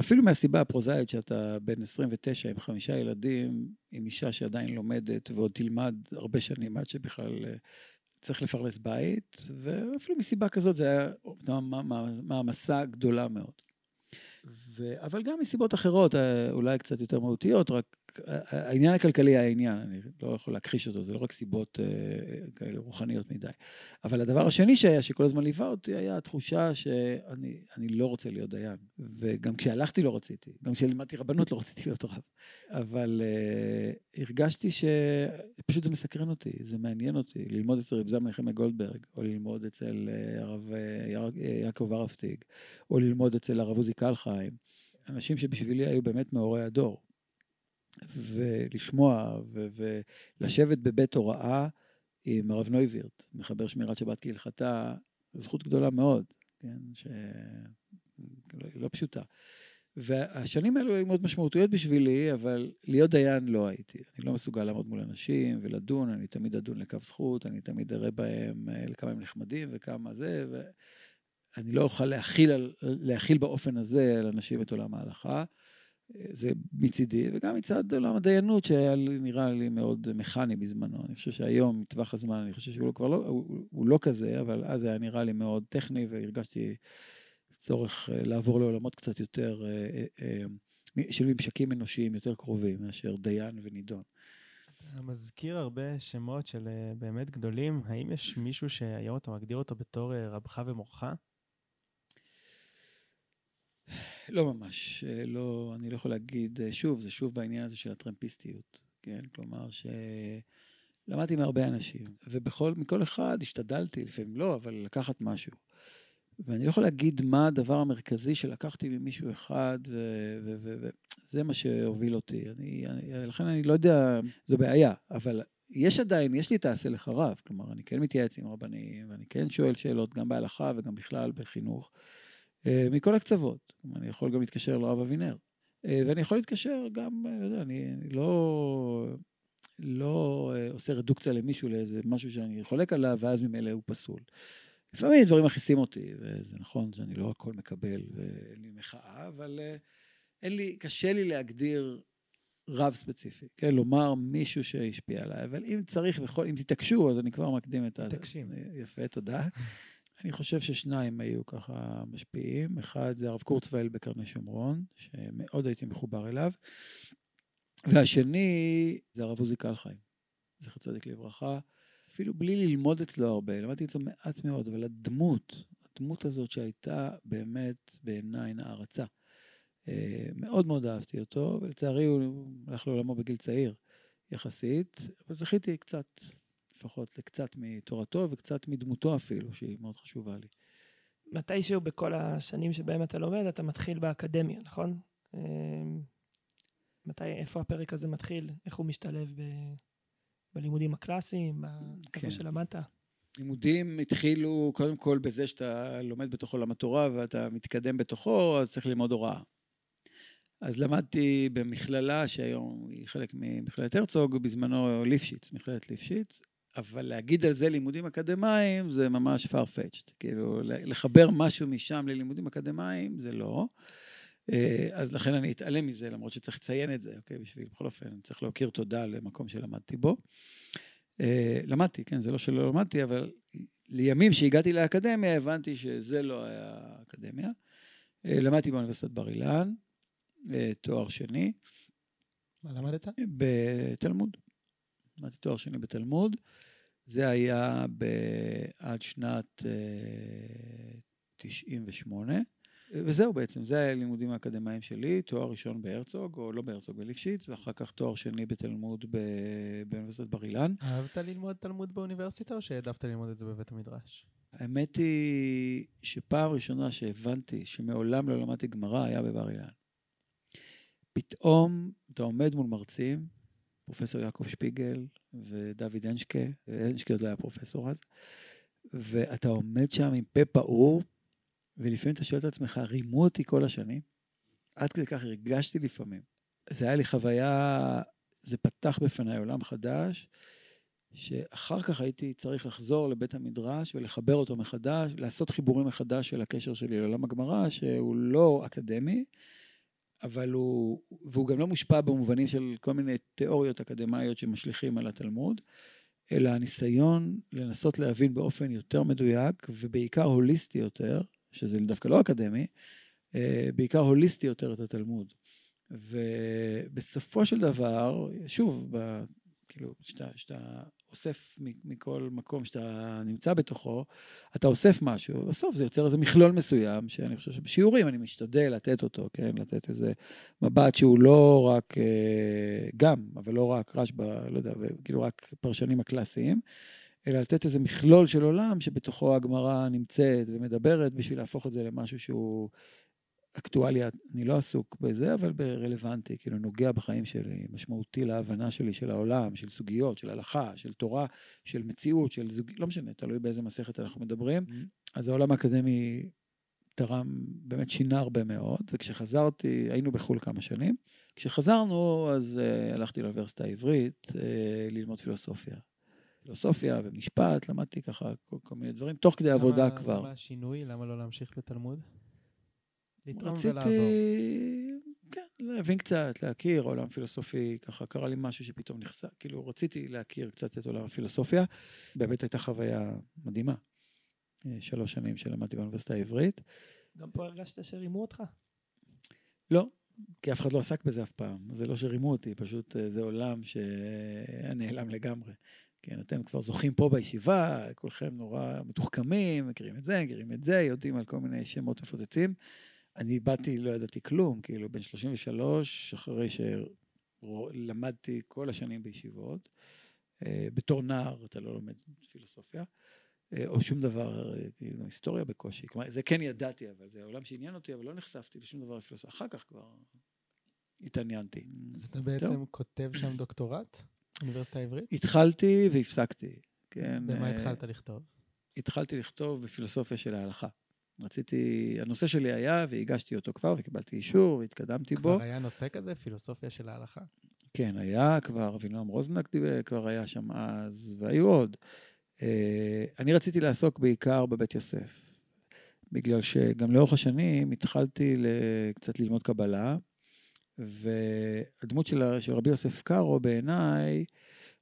אפילו מהסיבה הפרוזאית שאתה בן 29 עם חמישה ילדים, עם אישה שעדיין לומדת ועוד תלמד הרבה שנים עד שבכלל אה, צריך לפרנס בית, ואפילו מסיבה כזאת זה היה מעמסה גדולה מאוד. ו... אבל גם מסיבות אחרות, אה, אולי קצת יותר מהותיות, רק העניין הכלכלי היה העניין, אני לא יכול להכחיש אותו, זה לא רק סיבות אה, כאלה רוחניות מדי. אבל הדבר השני שהיה, שכל הזמן ליווה אותי, היה התחושה שאני לא רוצה להיות דיין. וגם כשהלכתי לא רציתי, גם כשלימדתי רבנות לא רציתי להיות רב. אבל uh, הרגשתי שפשוט זה מסקרן אותי, זה מעניין אותי, ללמוד אצל רב זלמן נחמיה גולדברג, או ללמוד אצל uh, הרב יעקב ארפטיג, או ללמוד אצל הרב עוזי קלחיים. אנשים שבשבילי היו באמת מאורי הדור. ולשמוע ולשבת בבית הוראה עם הרב נויבירט, מחבר שמירת שבת כהלכתה, זכות גדולה מאוד, כן, שלא לא פשוטה. והשנים האלו היו מאוד משמעותיות בשבילי, אבל להיות דיין לא הייתי. אני לא מסוגל לעמוד מול אנשים ולדון, אני תמיד אדון לקו זכות, אני תמיד אראה בהם לכמה הם נחמדים וכמה זה, ואני לא אוכל להכיל, להכיל באופן הזה על אנשים את עולם ההלכה. זה מצידי, וגם מצד עולם הדיינות, שהיה נראה לי מאוד מכני בזמנו. אני חושב שהיום, מטווח הזמן, אני חושב שהוא לא, כבר לא, הוא, הוא לא כזה, אבל אז היה נראה לי מאוד טכני, והרגשתי צורך אה, לעבור לעולמות קצת יותר, אה, אה, של ממשקים אנושיים יותר קרובים, מאשר דיין ונידון. אתה מזכיר הרבה שמות של באמת גדולים. האם יש מישהו שהיום אתה מגדיר אותו בתור רבך ומורך? לא ממש, אה, לא, אני לא יכול להגיד, אה, שוב, זה שוב בעניין הזה של הטרמפיסטיות, כן? כלומר שלמדתי מהרבה אנשים, ומכל אחד השתדלתי, לפעמים לא, אבל לקחת משהו. ואני לא יכול להגיד מה הדבר המרכזי שלקחתי ממישהו אחד, וזה מה שהוביל אותי. אני, אני, לכן אני לא יודע, זו בעיה, אבל יש עדיין, יש לי את העשה לחרב, כלומר, אני כן מתייעץ עם רבנים, ואני כן שואל שאלות, גם בהלכה וגם בכלל בחינוך. אה, מכל הקצוות. אני יכול גם להתקשר לרב אבינר. אה, ואני יכול להתקשר גם, לא יודע, אני, אני לא, לא אה, עושה רדוקציה למישהו לאיזה משהו שאני חולק עליו, ואז ממילא הוא פסול. לפעמים דברים מכעיסים אותי, וזה נכון שאני לא הכל מקבל ואין לי מחאה, אבל אה, אין לי, קשה לי להגדיר רב ספציפי, כן, לומר מישהו שהשפיע עליי, אבל אם צריך, בכל, אם תתעקשו, אז אני כבר מקדים את ה... מתעקשים. יפה, תודה. אני חושב ששניים היו ככה משפיעים. אחד זה הרב קורצווייל בקרני שומרון, שמאוד הייתי מחובר אליו. והשני זה הרב עוזי קלחיים, זכר צדיק לברכה. אפילו בלי ללמוד אצלו הרבה, למדתי אצלו מעט מאוד, אבל הדמות, הדמות הזאת שהייתה באמת בעיניי נערצה. אה, מאוד מאוד אהבתי אותו, ולצערי הוא הלך לעולמו בגיל צעיר יחסית, אבל זכיתי קצת, לפחות לקצת מתורתו וקצת מדמותו אפילו, שהיא מאוד חשובה לי. מתישהו בכל השנים שבהם אתה לומד, אתה מתחיל באקדמיה, נכון? אה, מתי, איפה הפרק הזה מתחיל? איך הוא משתלב ב, בלימודים הקלאסיים, איפה כן. שלמדת? לימודים התחילו קודם כל בזה שאתה לומד בתוך עולם התורה ואתה מתקדם בתוכו, אז צריך ללמוד הוראה. אז למדתי במכללה שהיום היא חלק ממכללת הרצוג, בזמנו ליפשיץ, מכללת ליפשיץ, אבל להגיד על זה לימודים אקדמיים זה ממש farfetched, כאילו לחבר משהו משם ללימודים אקדמיים זה לא. אה, אז לכן אני אתעלם מזה, למרות שצריך לציין את זה, אוקיי? בשביל, בכל אופן, צריך להכיר תודה למקום שלמדתי בו. אה, למדתי, כן, זה לא שלא למדתי, אבל לימים שהגעתי לאקדמיה הבנתי שזה לא היה אקדמיה. אה, למדתי באוניברסיטת בר אילן, תואר שני. מה למדת? בתלמוד. למדתי תואר שני בתלמוד. זה היה עד שנת 98. וזהו בעצם, זה היה הלימודים האקדמיים שלי, תואר ראשון בהרצוג, או לא בהרצוג, בליפשיץ, ואחר כך תואר שני בתלמוד באוניברסיטת בר אילן. אהבת ללמוד תלמוד באוניברסיטה, או שהעדפת ללמוד את זה בבית המדרש? האמת היא שפעם ראשונה שהבנתי שמעולם לא למדתי גמרא היה בבר אילן. פתאום אתה עומד מול מרצים, פרופסור יעקב שפיגל ודוד אנשקה, אנשקה עוד לא היה פרופסור אז, ואתה עומד שם עם פה פעור, ולפעמים אתה שואל את עצמך, רימו אותי כל השנים? עד כדי כך הרגשתי לפעמים. זה היה לי חוויה, זה פתח בפניי עולם חדש, שאחר כך הייתי צריך לחזור לבית המדרש ולחבר אותו מחדש, לעשות חיבורים מחדש של הקשר שלי לעולם הגמרא, שהוא לא אקדמי, אבל הוא, והוא גם לא מושפע במובנים של כל מיני תיאוריות אקדמיות שמשליכים על התלמוד, אלא הניסיון לנסות להבין באופן יותר מדויק ובעיקר הוליסטי יותר, שזה דווקא לא אקדמי, אה, בעיקר הוליסטי יותר את התלמוד. ובסופו של דבר, שוב, ב, כאילו, כשאתה אוסף מכל מקום שאתה נמצא בתוכו, אתה אוסף משהו, בסוף זה יוצר איזה מכלול מסוים, שאני חושב שבשיעורים אני משתדל לתת אותו, כן? לתת איזה מבט שהוא לא רק, אה, גם, אבל לא רק רשב"א, לא יודע, כאילו רק פרשנים הקלאסיים. אלא לתת איזה מכלול של עולם שבתוכו הגמרא נמצאת ומדברת בשביל להפוך את זה למשהו שהוא אקטואלי, אני לא עסוק בזה, אבל ברלוונטי, כאילו נוגע בחיים שלי, משמעותי להבנה שלי של העולם, של סוגיות, של הלכה, של תורה, של מציאות, של זוג... לא משנה, תלוי באיזה מסכת אנחנו מדברים. Mm-hmm. אז העולם האקדמי תרם, באמת שינה הרבה מאוד, וכשחזרתי, היינו בחו"ל כמה שנים, כשחזרנו, אז uh, הלכתי לאוניברסיטה העברית uh, ללמוד פילוסופיה. פילוסופיה ומשפט, למדתי ככה כל, כל מיני דברים, תוך כדי למה, עבודה כבר. למה השינוי? למה לא להמשיך בתלמוד? לתרום ולעבור. רציתי, כן, להבין קצת, להכיר עולם פילוסופי, ככה קרה לי משהו שפתאום נחשף, כאילו רציתי להכיר קצת את עולם הפילוסופיה, באמת הייתה חוויה מדהימה. אה, שלוש שנים שלמדתי באוניברסיטה העברית. גם פה הרגשת שרימו אותך? לא, כי אף אחד לא עסק בזה אף פעם. זה לא שרימו אותי, פשוט אה, זה עולם שהיה נעלם לגמרי. כן, אתם כבר זוכים פה בישיבה, כולכם נורא מתוחכמים, מכירים את זה, מכירים את זה, יודעים על כל מיני שמות מפוצצים. אני באתי, לא ידעתי כלום, כאילו, בן 33, אחרי שלמדתי כל השנים בישיבות. אה, בתור נער אתה לא לומד פילוסופיה, אה, או שום דבר, כאילו, היסטוריה בקושי. כלומר, זה כן ידעתי, אבל זה עולם שעניין אותי, אבל לא נחשפתי לשום דבר בפילוסופיה. אחר כך כבר התעניינתי. אז אתה בעצם כותב שם דוקטורט? אוניברסיטה העברית? התחלתי והפסקתי, כן. במה התחלת לכתוב? התחלתי לכתוב בפילוסופיה של ההלכה. רציתי, הנושא שלי היה, והגשתי אותו כבר, וקיבלתי אישור, והתקדמתי בו. כבר היה נושא כזה, פילוסופיה של ההלכה. כן, היה כבר, אבינועם רוזנק כבר היה שם אז, והיו עוד. אה, אני רציתי לעסוק בעיקר בבית יוסף, בגלל שגם לאורך השנים התחלתי קצת ללמוד קבלה, והדמות של, של רבי יוסף קארו בעיניי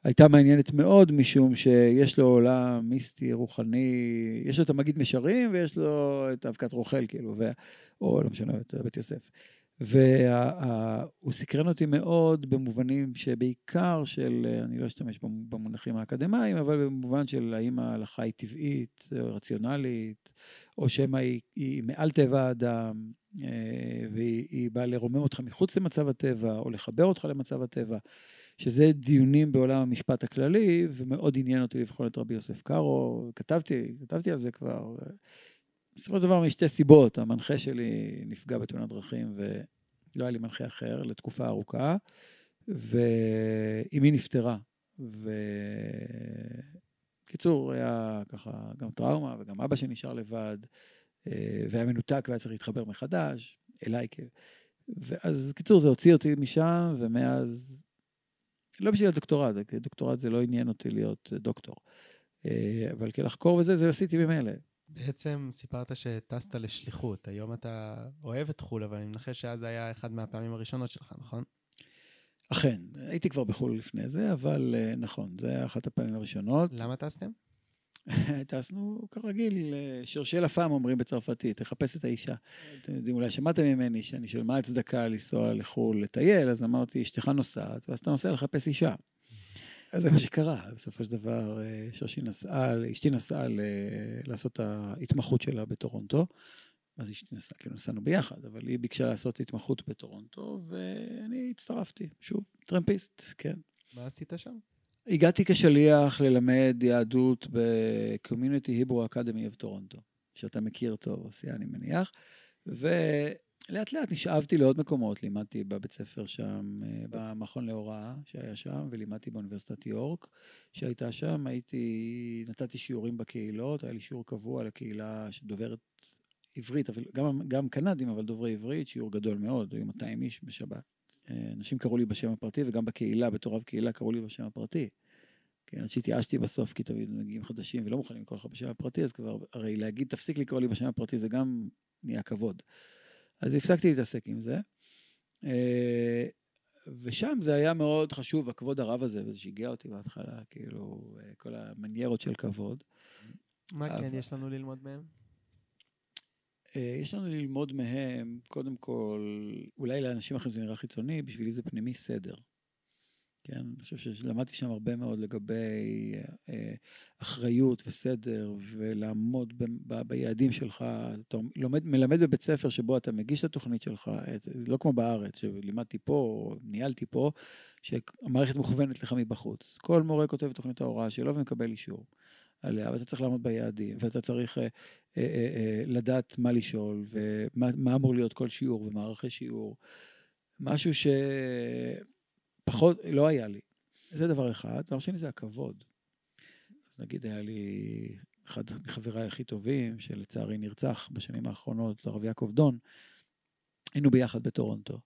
הייתה מעניינת מאוד, משום שיש לו עולם מיסטי, רוחני, יש לו את המגיד משרים ויש לו את אבקת רוכל, כאילו, ו... או לא משנה, את בית יוסף. והוא סקרן אותי מאוד במובנים שבעיקר של, אני לא אשתמש במונחים האקדמיים, אבל במובן של האם ההלכה היא טבעית, רציונלית, או שמא היא, היא מעל טבע האדם, אה, והיא באה לרומם אותך מחוץ למצב הטבע, או לחבר אותך למצב הטבע, שזה דיונים בעולם המשפט הכללי, ומאוד עניין אותי לבחון את רבי יוסף קארו, כתבתי, כתבתי על זה כבר. בסופו של דבר משתי סיבות, המנחה שלי נפגע בתאונת דרכים ולא היה לי מנחה אחר לתקופה ארוכה, ואימי נפטרה. וקיצור, היה ככה גם טראומה וגם אבא שנשאר לבד, והיה מנותק והיה צריך להתחבר מחדש, אליי. ואז קיצור, זה הוציא אותי משם, ומאז, לא בשביל הדוקטורט, דוקטורט זה לא עניין אותי להיות דוקטור. אה, אבל כלחקור וזה, זה עשיתי ממילא. בעצם סיפרת שטסת לשליחות, היום אתה אוהב את חו"ל, אבל אני מנחש שאז היה אחד מהפעמים הראשונות שלך, נכון? אכן, הייתי כבר בחו"ל לפני זה, אבל אה, נכון, זה היה אחת הפעמים הראשונות. למה טסתם? טסנו כרגיל, אה, שורשי לפ"ם אומרים בצרפתית, תחפש את האישה. אתם יודעים, אולי שמעתם ממני שאני שואל מה ההצדקה לנסוע לחו"ל לטייל, אז אמרתי, אשתך נוסעת, ואז אתה נוסע לחפש אישה. אז זה מה שקרה, בסופו של דבר אה, שושי נסעה, אשתי נסעה. לעשות את ההתמחות שלה בטורונטו. אז אשתי נסעה, כאילו נסענו ביחד, אבל היא ביקשה לעשות התמחות בטורונטו, ואני הצטרפתי, שוב, טרמפיסט, כן. מה עשית שם? הגעתי כשליח ללמד יהדות ב-Community Hebrew Academy of טורונטו, שאתה מכיר טוב, עשייה אני מניח, ו... לאט לאט נשאבתי לעוד מקומות, לימדתי בבית ספר שם, אה, במכון להוראה שהיה שם, ולימדתי באוניברסיטת יורק שהייתה שם, הייתי, נתתי שיעורים בקהילות, היה לי שיעור קבוע לקהילה שדוברת עברית, אבל גם, גם קנדים, אבל דוברי עברית, שיעור גדול מאוד, היו 200 איש בשבת. אנשים קראו לי בשם הפרטי, וגם בקהילה, בתור רב קהילה, קראו לי בשם הפרטי. כן, עד שהתייאשתי בסוף, כי תמיד מגיעים חדשים ולא מוכנים לקרוא לך בשם הפרטי, אז כבר, הרי להגיד תפסיק לקרוא לי בשם הפרטי זה גם נהיה כבוד. אז הפסקתי להתעסק עם זה. אה, ושם זה היה מאוד חשוב, הכבוד הרב הזה, וזה שיגע אותי בהתחלה, כאילו, אה, כל המניירות של כבוד. מה כן יש לנו ללמוד מהם? אה, יש לנו ללמוד מהם, קודם כל, אולי לאנשים אחרים זה נראה חיצוני, בשבילי זה פנימי סדר. כן, אני חושב שלמדתי שם הרבה מאוד לגבי אה, אחריות וסדר ולעמוד ב, ב, ביעדים שלך. אתה לומד, מלמד בבית ספר שבו אתה מגיש את התוכנית שלך, את, לא כמו בארץ, שלימדתי פה, ניהלתי פה, שהמערכת מוכוונת לך מבחוץ. כל מורה כותב את תוכנית ההוראה שלו ומקבל אישור עליה, ואתה צריך לעמוד ביעדים, ואתה צריך אה, אה, אה, אה, לדעת מה לשאול, ומה אמור להיות כל שיעור ומערכי שיעור. משהו ש... פחות, לא היה לי. זה דבר אחד. דבר שני זה הכבוד. אז נגיד היה לי אחד מחבריי הכי טובים, שלצערי נרצח בשנים האחרונות, הרב יעקב דון, היינו ביחד בטורונטו.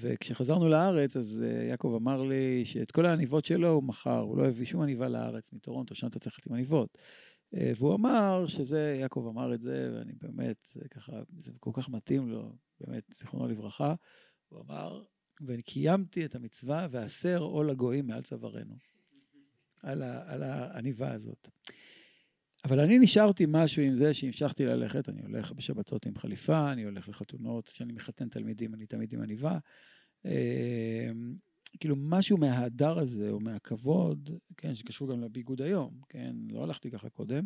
וכשחזרנו לארץ, אז אה, יעקב אמר לי שאת כל העניבות שלו הוא מכר, הוא לא הביא שום עניבה לארץ מטורונטו, שם אתה צריך ללכת עם עניבות. אה, והוא אמר שזה, יעקב אמר את זה, ואני באמת, ככה, זה כל כך מתאים לו, באמת, זיכרונו לברכה. הוא אמר, ואני קיימתי את המצווה, והסר עול הגויים מעל צווארנו. על, על העניבה הזאת. אבל אני נשארתי משהו עם זה שהמשכתי ללכת, אני הולך בשבתות עם חליפה, אני הולך לחתונות, כשאני מחתן תלמידים אני תמיד עם עניבה. אה, כאילו משהו מההדר הזה, או מהכבוד, כן, שקשור גם לביגוד היום, כן, לא הלכתי ככה קודם,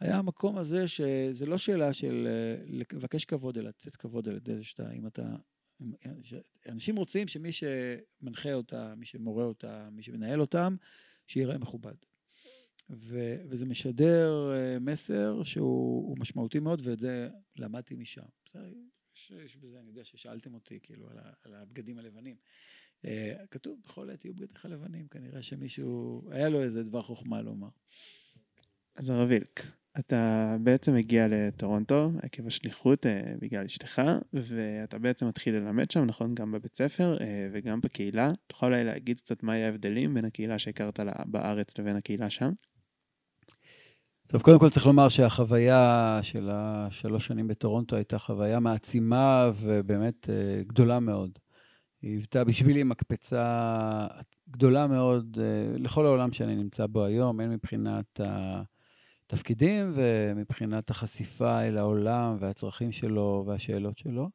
היה המקום הזה שזה לא שאלה של אה, לבקש כבוד, אלא לתת כבוד על ידי זה שאתה, אם אתה אנשים רוצים שמי שמנחה אותה, מי שמורה אותה, מי שמנהל אותם, שיראה מכובד. ו, וזה משדר אה, מסר שהוא משמעותי מאוד, ואת זה למדתי משם. יש, יש בזה, אני יודע ששאלתם אותי, כאילו, על, ה, על הבגדים הלבנים. Uh, כתוב, בכל עת יהיו בגדיך לבנים, כנראה שמישהו, היה לו איזה דבר חוכמה לומר. אז הרב וילק, אתה בעצם מגיע לטורונטו עקב השליחות אה, בגלל אשתך, ואתה בעצם מתחיל ללמד שם, נכון? גם בבית ספר אה, וגם בקהילה. תוכל אולי להגיד קצת מה ההבדלים בין הקהילה שהכרת בארץ לבין הקהילה שם? טוב, קודם כל צריך לומר שהחוויה של השלוש שנים בטורונטו הייתה חוויה מעצימה ובאמת אה, גדולה מאוד. היא היוותה בשבילי מקפצה גדולה מאוד אה, לכל העולם שאני נמצא בו היום, הן מבחינת התפקידים ומבחינת החשיפה אל העולם והצרכים שלו והשאלות שלו.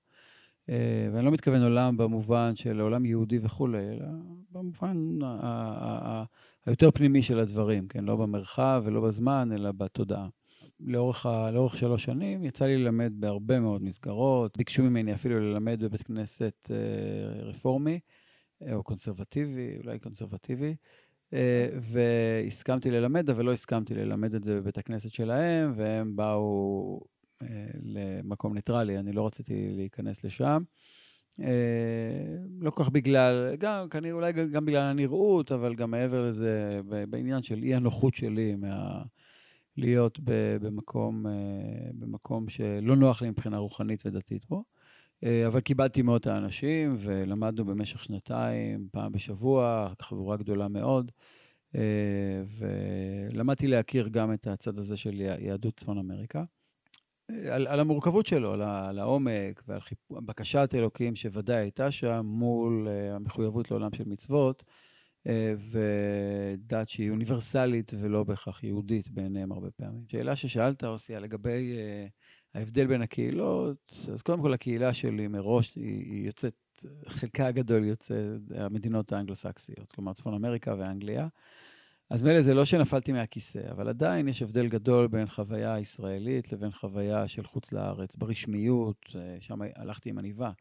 אה, ואני לא מתכוון עולם במובן של עולם יהודי וכולי, אלא במובן היותר פנימי של הדברים, כן? לא במרחב ולא בזמן, אלא בתודעה. לאורך, ה, לאורך שלוש שנים יצא לי ללמד בהרבה מאוד מסגרות. ביקשו ממני אפילו ללמד בבית כנסת אה, רפורמי, אה, או קונסרבטיבי, אולי קונסרבטיבי. אה, והסכמתי ללמד, אבל לא הסכמתי ללמד את זה בבית הכנסת שלהם, והם באו אה, למקום ניטרלי, אני לא רציתי להיכנס לשם. אה, לא כל כך בגלל, גם, כנראה אולי גם בגלל הנראות, אבל גם מעבר לזה, בעניין של אי הנוחות שלי מה... להיות במקום, אה, במקום שלא נוח לי מבחינה רוחנית ודתית פה. אה, אבל קיבלתי מאות האנשים, ולמדנו במשך שנתיים, פעם בשבוע, חבורה גדולה מאוד. ולמדתי להכיר גם את הצד הזה של יהדות צפון אמריקה. על, על המורכבות שלו, על, על העומק ועל חיפ... בקשת אלוקים שוודאי הייתה שם מול uh, המחויבות לעולם של מצוות, uh, ודת שהיא אוניברסלית ולא בהכרח יהודית בעיניהם הרבה פעמים. שאלה ששאלת, אוסיה, לגבי uh, ההבדל בין הקהילות, אז קודם כל הקהילה שלי מראש היא, היא יוצאת, חלקה הגדול יוצא המדינות האנגלו-סקסיות, כלומר צפון אמריקה ואנגליה. אז מילא זה לא שנפלתי מהכיסא, אבל עדיין יש הבדל גדול בין חוויה ישראלית לבין חוויה של חוץ לארץ, ברשמיות, אה, שם הלכתי עם עניבה,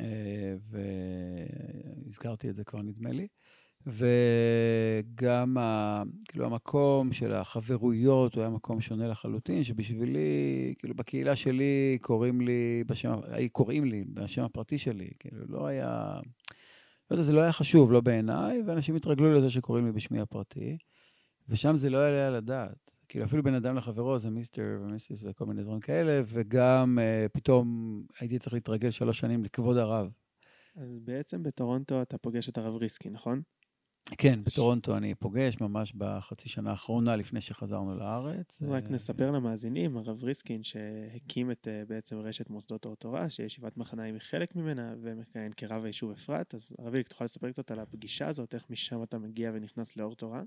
אה, והזכרתי את זה כבר נדמה לי. וגם ה, כאילו המקום של החברויות הוא היה מקום שונה לחלוטין, שבשבילי, כאילו בקהילה שלי קוראים לי בשם, קוראים לי בשם הפרטי שלי, כאילו לא היה... לא יודע, זה לא היה חשוב, לא בעיניי, ואנשים התרגלו לזה שקוראים לי בשמי הפרטי, ושם זה לא יעלה על הדעת. כאילו, אפילו בין אדם לחברו זה מיסטר ומיסיס וכל מיני דברים כאלה, וגם uh, פתאום הייתי צריך להתרגל שלוש שנים לכבוד הרב. אז בעצם בטורונטו אתה פוגש את הרב ריסקי, נכון? כן, בטורונטו אני פוגש ממש בחצי שנה האחרונה לפני שחזרנו לארץ. אז רק נספר למאזינים, הרב ריסקין שהקים את אה, בעצם רשת מוסדות אור תורה, שישיבת מחניים היא חלק ממנה, ומכהן כרב היישוב אפרת. אז הרב איליק, תוכל לספר קצת על הפגישה הזאת, איך משם אתה מגיע ונכנס לאור תורה?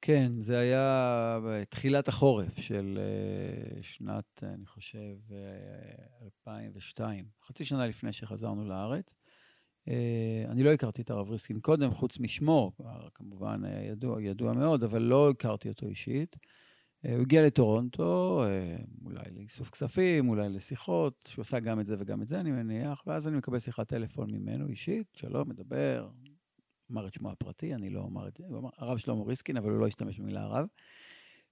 כן, זה היה בתחילת החורף של אה, שנת, אני חושב, 2002, אה, חצי שנה לפני שחזרנו לארץ. אה, אני לא הכרתי את הרב ריסקין קודם, חוץ משמו, כמובן אה, ידוע, ידוע מאוד, אבל לא הכרתי אותו אישית. אה, הוא הגיע לטורונטו, אולי לאיסוף כספים, אולי לשיחות, שהוא עשה גם את זה וגם את זה, אני מניח, ואז אני מקבל שיחת טלפון ממנו אישית, שלום, מדבר, אמר את שמו הפרטי, אני לא אומר את זה, אמר, הרב שלמה ריסקין, אבל הוא לא השתמש במילה הרב.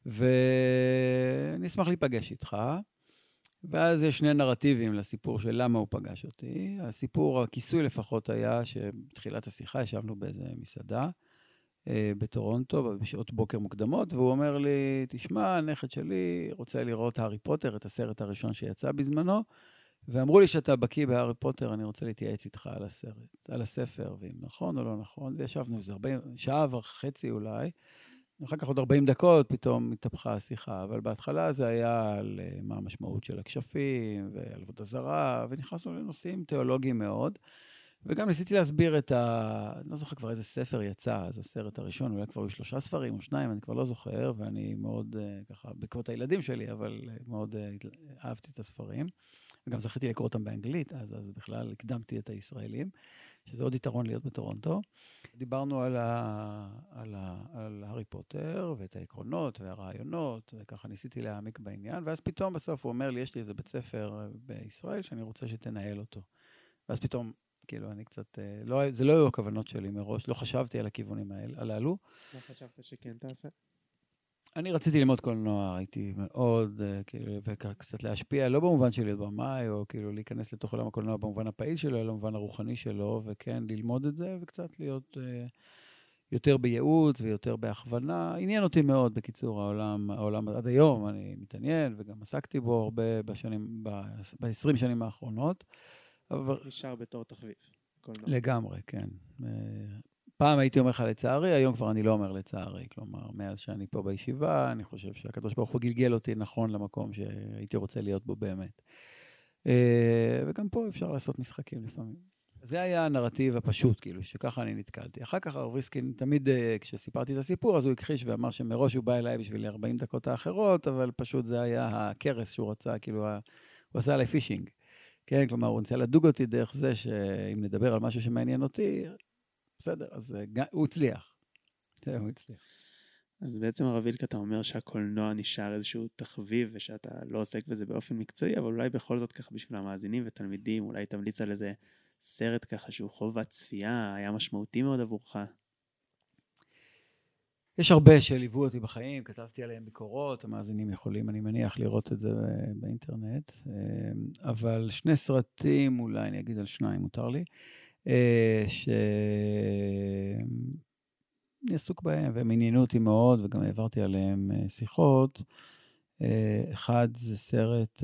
ואני אשמח להיפגש איתך. ואז יש שני נרטיבים לסיפור של למה הוא פגש אותי. הסיפור, הכיסוי לפחות היה שבתחילת השיחה ישבנו באיזה מסעדה אה, בטורונטו בשעות בוקר מוקדמות, והוא אומר לי, תשמע, הנכד שלי רוצה לראות הארי פוטר, את הסרט הראשון שיצא בזמנו, ואמרו לי שאתה בקיא בהארי פוטר, אני רוצה להתייעץ איתך על הסרט, על הספר, ואם נכון או לא נכון, וישבנו איזה 40, שעה וחצי אולי. אחר כך עוד 40 דקות פתאום התהפכה השיחה, אבל בהתחלה זה היה על אה, מה המשמעות של הכשפים ועל עבודה זרה, ונכנסנו לנושאים תיאולוגיים מאוד. וגם ניסיתי להסביר את ה... אני לא זוכר כבר איזה ספר יצא, אז הסרט הראשון, אולי כבר היו שלושה ספרים או שניים, אני כבר לא זוכר, ואני מאוד, אה, ככה, בעקבות הילדים שלי, אבל אה, מאוד אהבתי את הספרים. וגם זכיתי לקרוא אותם באנגלית, אז, אז בכלל הקדמתי את הישראלים. שזה עוד יתרון להיות בטורונטו. דיברנו על, ה, על, ה, על הארי פוטר ואת העקרונות והרעיונות, וככה ניסיתי להעמיק בעניין, ואז פתאום בסוף הוא אומר לי, יש לי איזה בית ספר בישראל שאני רוצה שתנהל אותו. ואז פתאום, כאילו, אני קצת, אה, לא, זה לא היו הכוונות שלי מראש, לא חשבתי על הכיוונים הללו. מה חשבת שכן תעשה? אני רציתי ללמוד קולנוע, הייתי מאוד, אה, כאילו, וקצת להשפיע, לא במובן של להיות במאי, או כאילו להיכנס לתוך עולם הקולנוע במובן הפעיל שלו, אלא במובן הרוחני שלו, וכן, ללמוד את זה, וקצת להיות uh, יותר בייעוץ ויותר בהכוונה. עניין אותי מאוד, בקיצור, העולם, העולם עד היום, אני מתעניין וגם עסקתי בו הרבה בשנים, ב-20 שנים האחרונות. אבל... נשאר בתור תחביב. לגמרי, כן. פעם הייתי אומר לך לצערי, היום כבר אני לא אומר לצערי. כלומר, מאז שאני פה בישיבה, אני חושב שהקדוש ברוך הוא גלגל אותי נכון למקום שהייתי רוצה להיות בו באמת. אה, וגם פה אפשר לעשות משחקים לפעמים. זה היה הנרטיב הפשוט, כאילו, שככה אני נתקלתי. אחר כך הרב ריסקין, תמיד אה, כשסיפרתי את הסיפור, אז הוא הכחיש ואמר שמראש הוא בא אליי בשביל 40 דקות האחרות, אבל פשוט זה היה הכרס שהוא רצה, כאילו, הוא עשה עליי פישינג. כן, כלומר, הוא ניסה לדוג אותי דרך זה שאם נדבר על משהו שמעניין אותי, בסדר, אז אה, הוא הצליח. הוא הצליח. אז בעצם הרב וילק, אתה אומר שהקולנוע נשאר איזשהו תחביב ושאתה לא עוסק בזה באופן מקצועי, אבל אולי בכל זאת ככה בשביל המאזינים ותלמידים, אולי תמליץ על איזה סרט ככה שהוא חובת צפייה, היה משמעותי מאוד עבורך? יש הרבה שליוו אותי בחיים, כתבתי עליהם ביקורות, המאזינים יכולים, אני מניח, לראות את זה באינטרנט. אה, אבל שני סרטים, אולי אני אגיד על שניים, מותר לי, אה, שאני עסוק בהם, והם עניינו אותי מאוד, וגם העברתי עליהם אה, שיחות. אחד זה סרט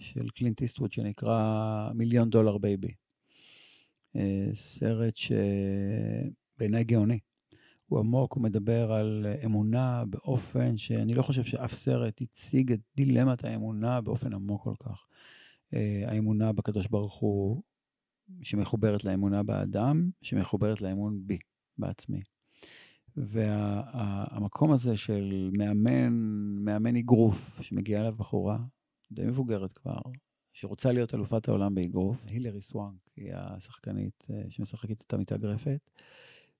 של קלינט איסטווד שנקרא מיליון דולר בייבי. סרט שבעיניי גאוני. הוא עמוק, הוא מדבר על אמונה באופן שאני לא חושב שאף סרט הציג את דילמת האמונה באופן עמוק כל כך. האמונה בקדוש ברוך הוא, שמחוברת לאמונה באדם, שמחוברת לאמון בי, בעצמי. והמקום וה, הזה של מאמן, מאמן אגרוף, שמגיעה אליו בחורה, די מבוגרת כבר, שרוצה להיות אלופת העולם באגרוף, הילרי סוואנק, היא השחקנית אה, שמשחקת את המתאגרפת.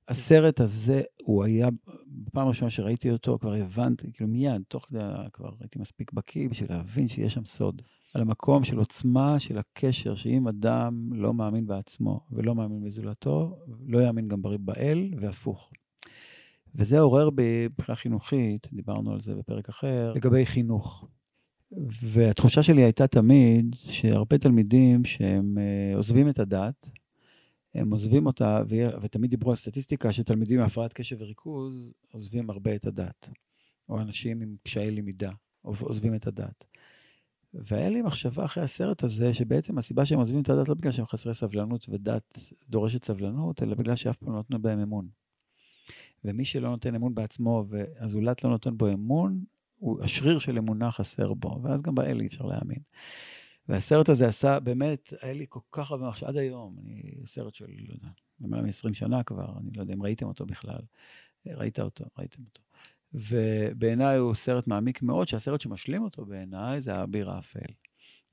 הסרט הזה, הוא היה, בפעם הראשונה שראיתי אותו, כבר הבנתי, כאילו מיד, תוך כדי, כבר הייתי מספיק בקיא בשביל להבין שיש שם סוד. על המקום של עוצמה של הקשר, שאם אדם לא מאמין בעצמו ולא מאמין בזולתו, לא יאמין גם באל, והפוך. וזה עורר בי מבחינה חינוכית, דיברנו על זה בפרק אחר, לגבי חינוך. והתחושה שלי הייתה תמיד שהרבה תלמידים שהם אה, עוזבים את הדת, הם עוזבים אותה, ותמיד דיברו על סטטיסטיקה שתלמידים עם הפרעת קשב וריכוז עוזבים הרבה את הדת, או אנשים עם קשיי למידה עוזבים את הדת. והיה לי מחשבה אחרי הסרט הזה, שבעצם הסיבה שהם עוזבים את הדת לא בגלל שהם חסרי סבלנות ודת דורשת סבלנות, אלא בגלל שאף פעם לא נתנו בהם אמון. ומי שלא נותן אמון בעצמו והזולת לא נותן בו אמון, הוא, השריר של אמונה חסר בו, ואז גם באל אי אפשר להאמין. והסרט הזה עשה, באמת, היה לי כל כך הרבה מחשב, עד היום, אני סרט של, לא יודע, למעלה מ-20 שנה כבר, אני לא יודע אם ראיתם אותו בכלל. ראית אותו, ראיתם אותו. ובעיניי הוא סרט מעמיק מאוד, שהסרט שמשלים אותו בעיניי זה האביר האפל.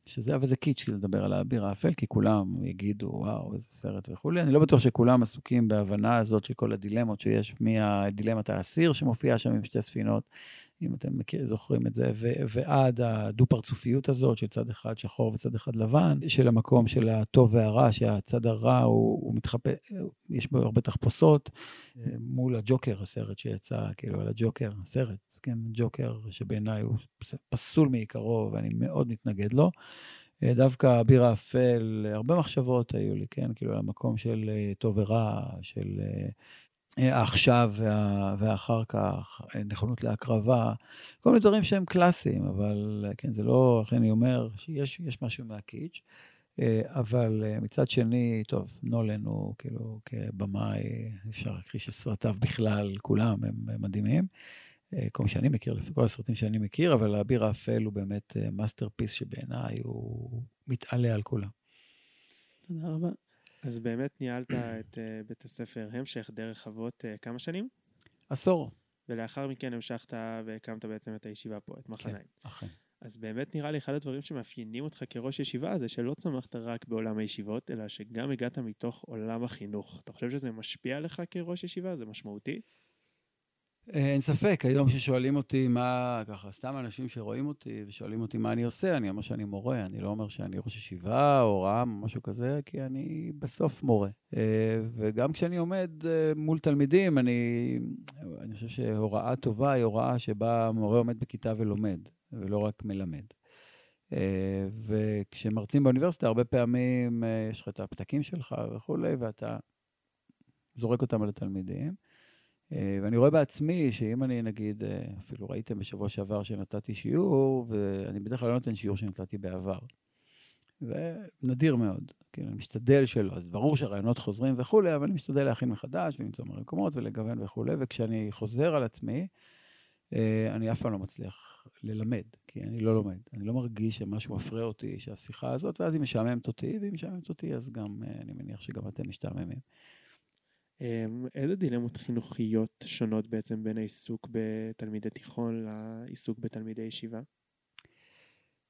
שזה, אבל זה קיצ'י לדבר על האביר האפל, כי כולם יגידו, וואו, איזה סרט וכולי. אני לא בטוח שכולם עסוקים בהבנה הזאת של כל הדילמות שיש, מהדילמת האסיר שמופיעה שם עם שתי ספינות, אם אתם מכיר, זוכרים את זה, ו- ועד הדו-פרצופיות הזאת של צד אחד שחור וצד אחד לבן, של המקום של הטוב והרע, שהצד הרע הוא, הוא מתחפה, יש בו הרבה תחפושות, מול הג'וקר, הסרט שיצא, כאילו, על הג'וקר, הסרט, כן, ג'וקר, שבעיניי הוא פסול מעיקרו ואני מאוד מתנגד לו. דווקא אביר האפל, הרבה מחשבות היו לי, כן? כאילו, על המקום של טוב ורע, של העכשיו וה, ואחר כך, נכונות להקרבה, כל מיני דברים שהם קלאסיים, אבל כן, זה לא, לכן אני אומר שיש משהו מהקיץ', אבל מצד שני, טוב, נולן הוא כאילו כבמאי, אפשר להכחיש את סרטיו בכלל, כולם הם מדהימים. כל מי שאני מכיר, לפי כל הסרטים שאני מכיר, אבל האביר האפל הוא באמת masterpiece שבעיניי הוא מתעלה על כולם. תודה רבה. אז באמת ניהלת את uh, בית הספר המשך דרך אבות uh, כמה שנים? עשור. ולאחר מכן המשכת והקמת בעצם את הישיבה פה, את מחניים. כן, אכן. אז באמת נראה לי אחד הדברים שמאפיינים אותך כראש ישיבה זה שלא צמחת רק בעולם הישיבות, אלא שגם הגעת מתוך עולם החינוך. אתה חושב שזה משפיע עליך כראש ישיבה? זה משמעותי? אה, אין ספק, היום ששואלים אותי מה, ככה, סתם אנשים שרואים אותי ושואלים אותי מה אני עושה, אני אומר שאני מורה, אני לא אומר שאני ראש ישיבה או רם או משהו כזה, כי אני בסוף מורה. אה, וגם כשאני עומד אה, מול תלמידים, אני, אני חושב שהוראה טובה היא הוראה שבה מורה עומד בכיתה ולומד, ולא רק מלמד. וכשמרצים באוניברסיטה, הרבה פעמים יש לך את הפתקים שלך וכולי, ואתה זורק אותם על התלמידים. אה, ואני רואה בעצמי שאם אני, נגיד, אה, אפילו ראיתם בשבוע שעבר שנתתי שיעור, ואני בדרך כלל לא נותן שיעור שנתתי בעבר. ונדיר מאוד, כאילו, אני משתדל שלא. אז ברור שהרעיונות חוזרים וכולי, אבל אני משתדל להכין מחדש ולמצוא מקומות ולגוון וכולי, וכשאני חוזר על עצמי, אה, אני אף פעם לא מצליח ללמד, כי אני לא לומד. אני לא מרגיש שמשהו מפריע אותי, שהשיחה הזאת, ואז היא משעממת אותי, והיא משעממת אותי, אז גם, אני מניח שגם אתם משתעממים. אמ, איזה דילמות חינוכיות שונות בעצם בין העיסוק בתלמידי תיכון לעיסוק בתלמידי ישיבה?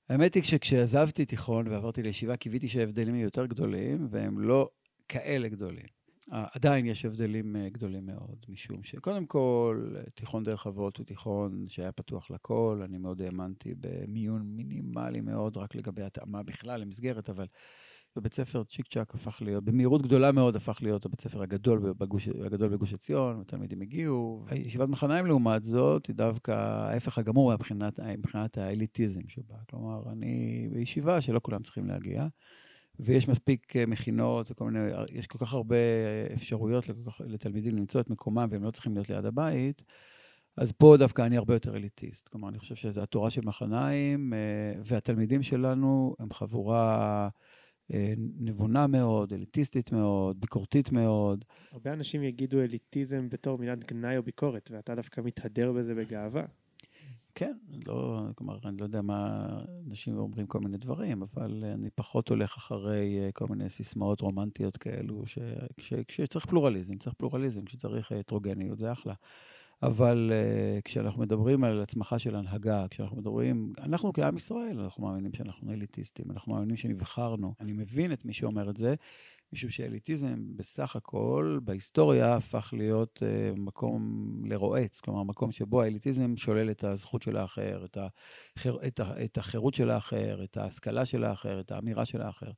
האמת היא שכשעזבתי תיכון ועברתי לישיבה, קיוויתי שההבדלים יהיו יותר גדולים, והם לא כאלה גדולים. עדיין יש הבדלים אה, גדולים מאוד, משום שקודם כל, תיכון דרך אבות הוא תיכון שהיה פתוח לכל, אני מאוד האמנתי במיון מינימלי מאוד, רק לגבי התאמה בכלל למסגרת, אבל ובית ספר צ'יק צ'אק הפך להיות, במהירות גדולה מאוד הפך להיות הבית ספר הגדול בגוש, הגדול בגוש עציון, התלמידים הגיעו. ישיבת מחניים לעומת זאת, היא דווקא ההפך הגמור מבחינת, מבחינת האליטיזם שבה. כלומר, אני בישיבה שלא כולם צריכים להגיע, ויש מספיק אה, מכינות וכל מיני, יש כל כך הרבה אפשרויות לתלמידים למצוא את מקומם והם לא צריכים להיות ליד הבית. אז פה דווקא אני הרבה יותר אליטיסט. כלומר, אני חושב שזו התורה של מחניים, אה, והתלמידים שלנו הם חבורה... אה, נבונה מאוד, אליטיסטית מאוד, ביקורתית מאוד. הרבה אנשים יגידו אליטיזם בתור מילת גנאי או ביקורת, ואתה דווקא מתהדר בזה בגאווה. כן, לא, כלומר, אני לא יודע מה אנשים אומרים כל מיני דברים, אבל אני פחות הולך אחרי אה, כל מיני סיסמאות רומנטיות כאלו, שכשצריך פלורליזם, צריך פלורליזם, כשצריך הטרוגניות, זה אחלה. אבל uh, כשאנחנו מדברים על הצמחה של הנהגה, כשאנחנו מדברים, אנחנו כעם ישראל, אנחנו מאמינים שאנחנו אליטיסטים, אנחנו מאמינים שנבחרנו. אני מבין את מי שאומר את זה, משום שאליטיזם בסך הכל, בהיסטוריה, הפך להיות uh, מקום לרועץ, כלומר, מקום שבו האליטיזם שולל את הזכות של האחר, את, החיר, את, ה, את החירות של האחר, את ההשכלה של האחר, את האמירה של האחר.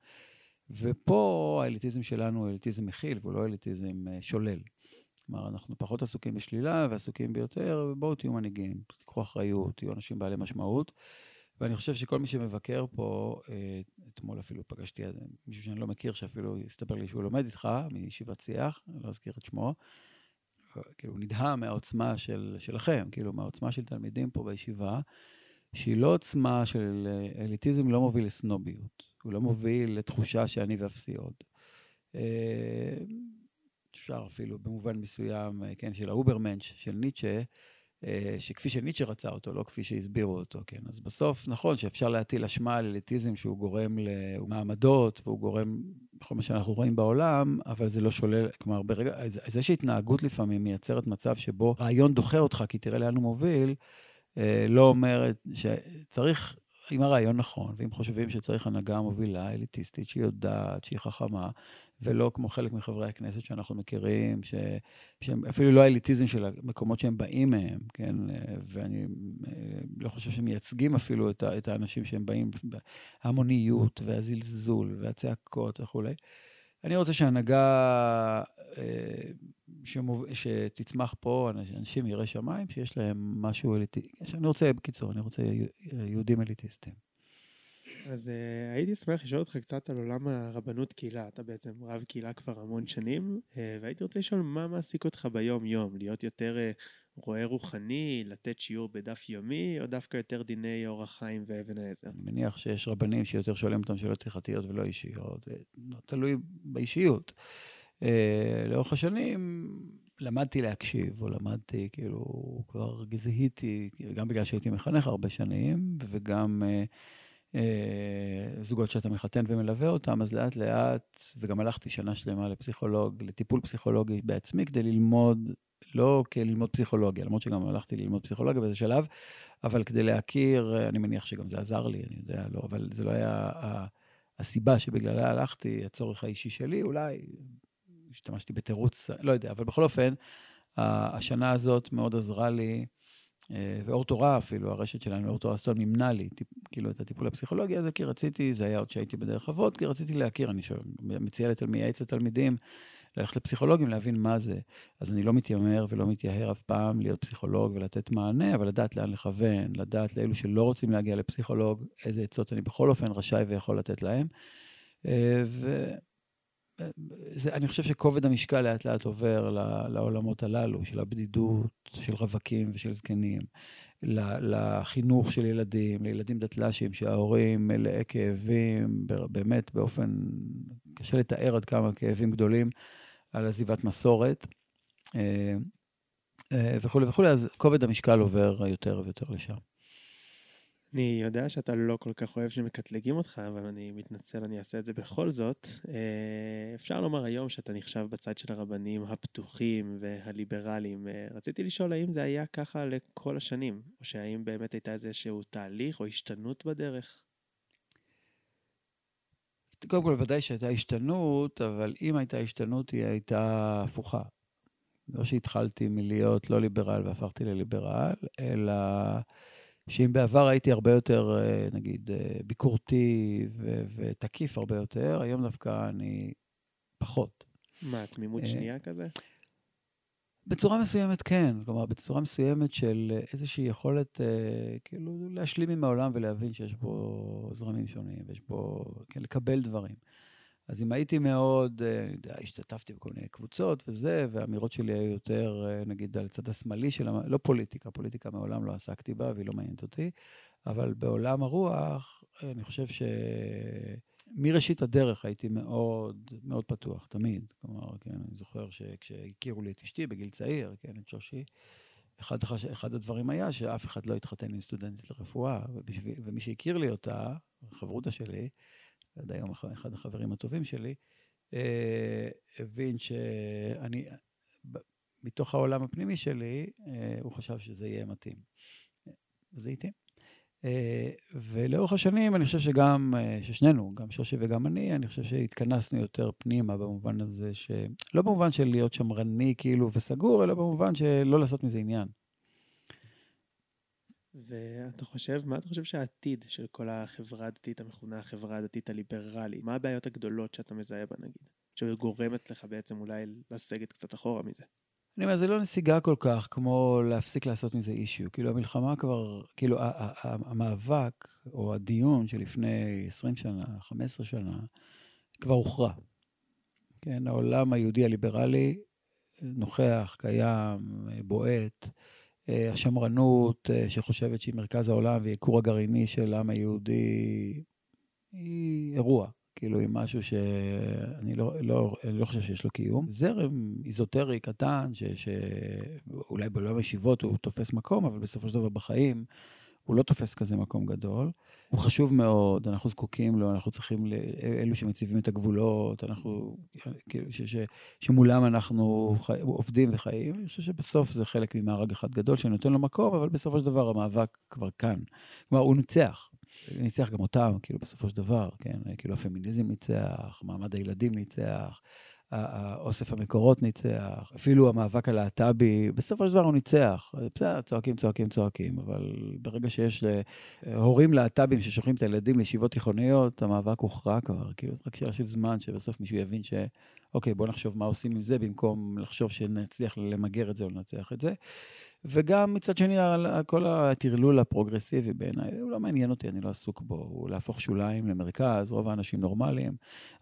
ופה האליטיזם שלנו הוא אליטיזם מכיל, והוא לא אליטיזם uh, שולל. כלומר, אנחנו פחות עסוקים בשלילה ועסוקים ביותר, בואו תהיו מנהיגים, תיקחו אחריות, תהיו אנשים בעלי משמעות. ואני חושב שכל מי שמבקר פה, אה, אתמול אפילו פגשתי מישהו שאני לא מכיר, שאפילו הסתבר לי שהוא לומד איתך, מישיבת שיח, אני לא אזכיר את שמו, כאילו נדהם מהעוצמה של, שלכם, כאילו מהעוצמה של תלמידים פה בישיבה, שהיא לא עוצמה של אה, אליטיזם, לא מוביל לסנוביות, הוא לא מוביל לתחושה שאני ואפסי עוד. אפשר אפילו במובן מסוים, אה, כן, של ה Übermensch, של ניטשה, אה, שכפי שניטשה רצה אותו, לא כפי שהסבירו אותו, כן. אז בסוף, נכון שאפשר להטיל אשמה על אליטיזם שהוא גורם למעמדות, והוא גורם בכל מה שאנחנו רואים בעולם, אבל זה לא שולל, כלומר, ברגע, זה שהתנהגות לפעמים מייצרת מצב שבו רעיון דוחה אותך, כי תראה לאן הוא מוביל, אה, לא אומרת שצריך אם הרעיון נכון, ואם חושבים שצריך הנהגה מובילה, אליטיסטית, שהיא יודעת, שהיא חכמה, ולא כמו חלק מחברי הכנסת שאנחנו מכירים, ש... שהם אפילו לא האליטיזם של המקומות שהם באים מהם, כן? ואני אה, לא חושב שהם מייצגים אפילו את. את האנשים שהם באים, ההמוניות והזלזול והצעקות וכולי. אני רוצה שהנהגה אה, שמוב... שתצמח פה, אנשים יראי שמיים, שיש להם משהו אליטיסטי. אני רוצה, בקיצור, אני רוצה יהודים אליטיסטים. אז uh, הייתי שמח לשאול אותך קצת על עולם הרבנות קהילה. אתה בעצם רב קהילה כבר המון שנים, uh, והייתי רוצה לשאול מה מעסיק אותך ביום-יום? להיות יותר uh, רועה רוחני, לתת שיעור בדף יומי, או דווקא יותר דיני אורח חיים ואבן העזר? אני מניח שיש רבנים שיותר שואלים אותם שאלות הלכתיות ולא אישיות, לא תלוי באישיות. Uh, לאורך השנים למדתי להקשיב, או למדתי, כאילו, כבר זיהיתי, גם בגלל שהייתי מחנך הרבה שנים, וגם... Uh, אה, זוגות שאתה מחתן ומלווה אותם, אז לאט לאט, וגם הלכתי שנה שלמה לפסיכולוג, לטיפול פסיכולוגי בעצמי כדי ללמוד, לא כללמוד פסיכולוגיה, למרות שגם הלכתי ללמוד פסיכולוגיה באיזה שלב, אבל כדי להכיר, אני מניח שגם זה עזר לי, אני יודע, לא, אבל זה לא היה הסיבה שבגללה הלכתי, הצורך האישי שלי, אולי השתמשתי בתירוץ, לא יודע, אבל בכל אופן, השנה הזאת מאוד עזרה לי. אה, ואור תורה אפילו, הרשת שלנו, אור תורה סטון, מימנה לי, כאילו, את הטיפול הפסיכולוגי הזה, כי רציתי, זה היה עוד שהייתי בדרך אבות, כי רציתי להכיר, אני מציע לתלמידי לתלמידים, ללכת לפסיכולוגים, להבין מה זה. אז אני לא מתיימר ולא מתייהר אף פעם להיות פסיכולוג ולתת מענה, אבל לדעת לאן לכוון, לדעת לאלו שלא רוצים להגיע לפסיכולוג, איזה עצות אני בכל אופן רשאי ויכול לתת להם. אה, ו... זה, אני חושב שכובד המשקל לאט לאט עובר לעולמות הללו, של הבדידות, של רווקים ושל זקנים, לחינוך של ילדים, לילדים דתל"שים, שההורים מלאי כאבים, באמת באופן, קשה לתאר עד כמה כאבים גדולים על עזיבת מסורת. אה, אה, וכולי וכולי, אז כובד המשקל עובר יותר ויותר לשם. אני יודע שאתה לא כל כך אוהב שמקטלגים אותך, אבל אני מתנצל, אני אעשה את זה בכל זאת. אה, אפשר לומר היום שאתה נחשב בצד של הרבנים הפתוחים והליברליים. רציתי לשאול האם זה היה ככה לכל השנים, או שהאם באמת הייתה איזשהו תהליך או השתנות בדרך? קודם כל, ודאי שהייתה השתנות, אבל אם הייתה השתנות, היא הייתה הפוכה. לא שהתחלתי מלהיות לא ליברל והפכתי לליברל, אלא... שאם בעבר הייתי הרבה יותר, אה, נגיד, אה, ביקורתי ו- ותקיף הרבה יותר, היום דווקא אני פחות. מה, תמימות אה, שנייה כזה? בצורה מסוימת כן, כלומר, בצורה מסוימת של איזושהי יכולת כאילו להשלים עם העולם ולהבין שיש בו זרמים שונים, ויש בו, כן, לקבל דברים. אז אם הייתי מאוד, אה, השתתפתי בכל מיני קבוצות וזה, והאמירות שלי היו יותר, אה, נגיד, על הצד השמאלי של, לא פוליטיקה, פוליטיקה מעולם לא עסקתי בה והיא לא מעניינת אותי, אבל בעולם הרוח, אני חושב שמראשית הדרך הייתי מאוד, מאוד פתוח, תמיד. כלומר, כן, אני זוכר שכשהכירו לי את אשתי בגיל צעיר, כן, את שושי, אחד, אחד הדברים היה שאף אחד לא התחתן עם סטודנטית לרפואה, ובשביל, ומי שהכיר לי אותה, חברותה שלי, עד היום אחד החברים הטובים שלי, אה, הבין שאני, מתוך העולם הפנימי שלי, אה, הוא חשב שזה יהיה מתאים. וזה התאים. אה, ולאורך השנים, אני חושב שגם, ששנינו, גם שושי וגם אני, אני חושב שהתכנסנו יותר פנימה במובן הזה, ש... לא במובן של להיות שמרני כאילו וסגור, אלא במובן של לא לעשות מזה עניין. ואתה חושב, מה אתה חושב שהעתיד של כל החברה הדתית המכונה החברה הדתית הליברלית, מה הבעיות הגדולות שאתה מזהה בה נגיד, שגורמת לך בעצם אולי לסגת קצת אחורה מזה? אני אומר, זה לא נסיגה כל כך כמו להפסיק לעשות מזה אישיו. כאילו, המלחמה כבר, כאילו, המאבק או הדיון שלפני 20 שנה, 15 שנה, כבר הוכרע. כן, העולם היהודי הליברלי נוכח, קיים, בועט. אה, השמרנות אה, שחושבת שהיא מרכז העולם והיא כור הגרעיני של העם היהודי, היא אירוע. כאילו, היא משהו שאני לא, לא, לא חושב שיש לו קיום. זרם איזוטרי קטן, ש, שאולי בעולם הישיבות הוא תופס מקום, אבל בסופו של דבר בחיים הוא לא תופס כזה מקום גדול. הוא חשוב מאוד, אנחנו זקוקים לו, אנחנו צריכים, אלו שמציבים את הגבולות, אנחנו, כאילו, ש, ש, שמולם אנחנו חי, עובדים וחיים. אני חושב שבסוף זה חלק ממארג אחד גדול שנותן לו מקום, אבל בסופו של דבר המאבק כבר כאן. כלומר, הוא ניצח. ניצח גם אותם, כאילו, בסופו של דבר, כן? כאילו, הפמיניזם ניצח, מעמד הילדים ניצח. אוסף המקורות ניצח, אפילו המאבק הלהט"בי, בסופו של דבר הוא ניצח. בסדר, צועקים, צועקים, צועקים, אבל ברגע שיש אה, הורים להט"בים ששולחים את הילדים לישיבות תיכוניות, המאבק הוכרע כבר. כאילו, זה רק שאלה של זמן שבסוף מישהו יבין ש... אוקיי, בוא נחשוב מה עושים עם זה, במקום לחשוב שנצליח למגר את זה או לנצח את זה. וגם מצד שני, כל הטרלול הפרוגרסיבי בעיניי, הוא לא מעניין אותי, אני לא עסוק בו. הוא להפוך שוליים למרכז, רוב האנשים נורמליים,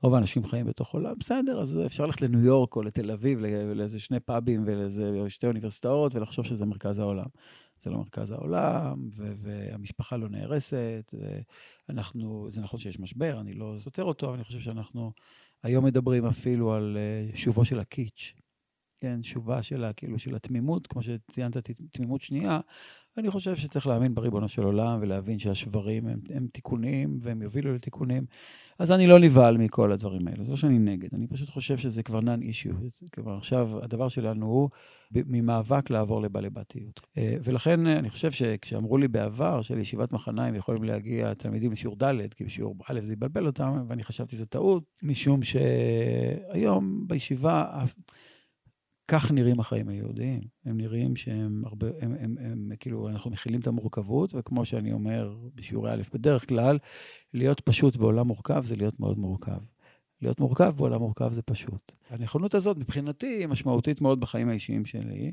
רוב האנשים חיים בתוך עולם, בסדר, אז אפשר ללכת לניו יורק או לתל אביב, לאיזה שני פאבים ולאיזה שתי אוניברסיטאות, ולחשוב שזה מרכז העולם. זה לא מרכז העולם, ו- והמשפחה לא נהרסת, ואנחנו, זה נכון שיש משבר, אני לא סותר אותו, אבל אני חושב שאנחנו היום מדברים אפילו על אה, שובו של הקיץ'. כן, שובה של, כאילו, של התמימות, כמו שציינת, תמימות שנייה, אני חושב שצריך להאמין בריבונו של עולם ולהבין שהשברים הם, הם תיקונים והם יובילו לתיקונים. אז אני לא נבהל מכל הדברים האלה, זה לא שאני נגד, אני פשוט חושב שזה כבר נאן אישיו. כלומר, עכשיו הדבר שלנו הוא ממאבק לעבור לבעלי-בתיות. אה, ולכן אני חושב שכשאמרו לי בעבר שלישיבת מחניים יכולים להגיע תלמידים לשיעור ד', כי בשיעור א' זה יבלבל אותם, ואני חשבתי שזו טעות, משום שהיום בישיבה... כך נראים החיים היהודיים. הם נראים שהם הרבה, הם, הם, הם, הם כאילו, אנחנו מכילים את המורכבות, וכמו שאני אומר בשיעורי א', בדרך כלל, להיות פשוט בעולם מורכב זה להיות מאוד מורכב. להיות מורכב בעולם מורכב זה פשוט. הנכונות הזאת מבחינתי היא משמעותית מאוד בחיים האישיים שלי.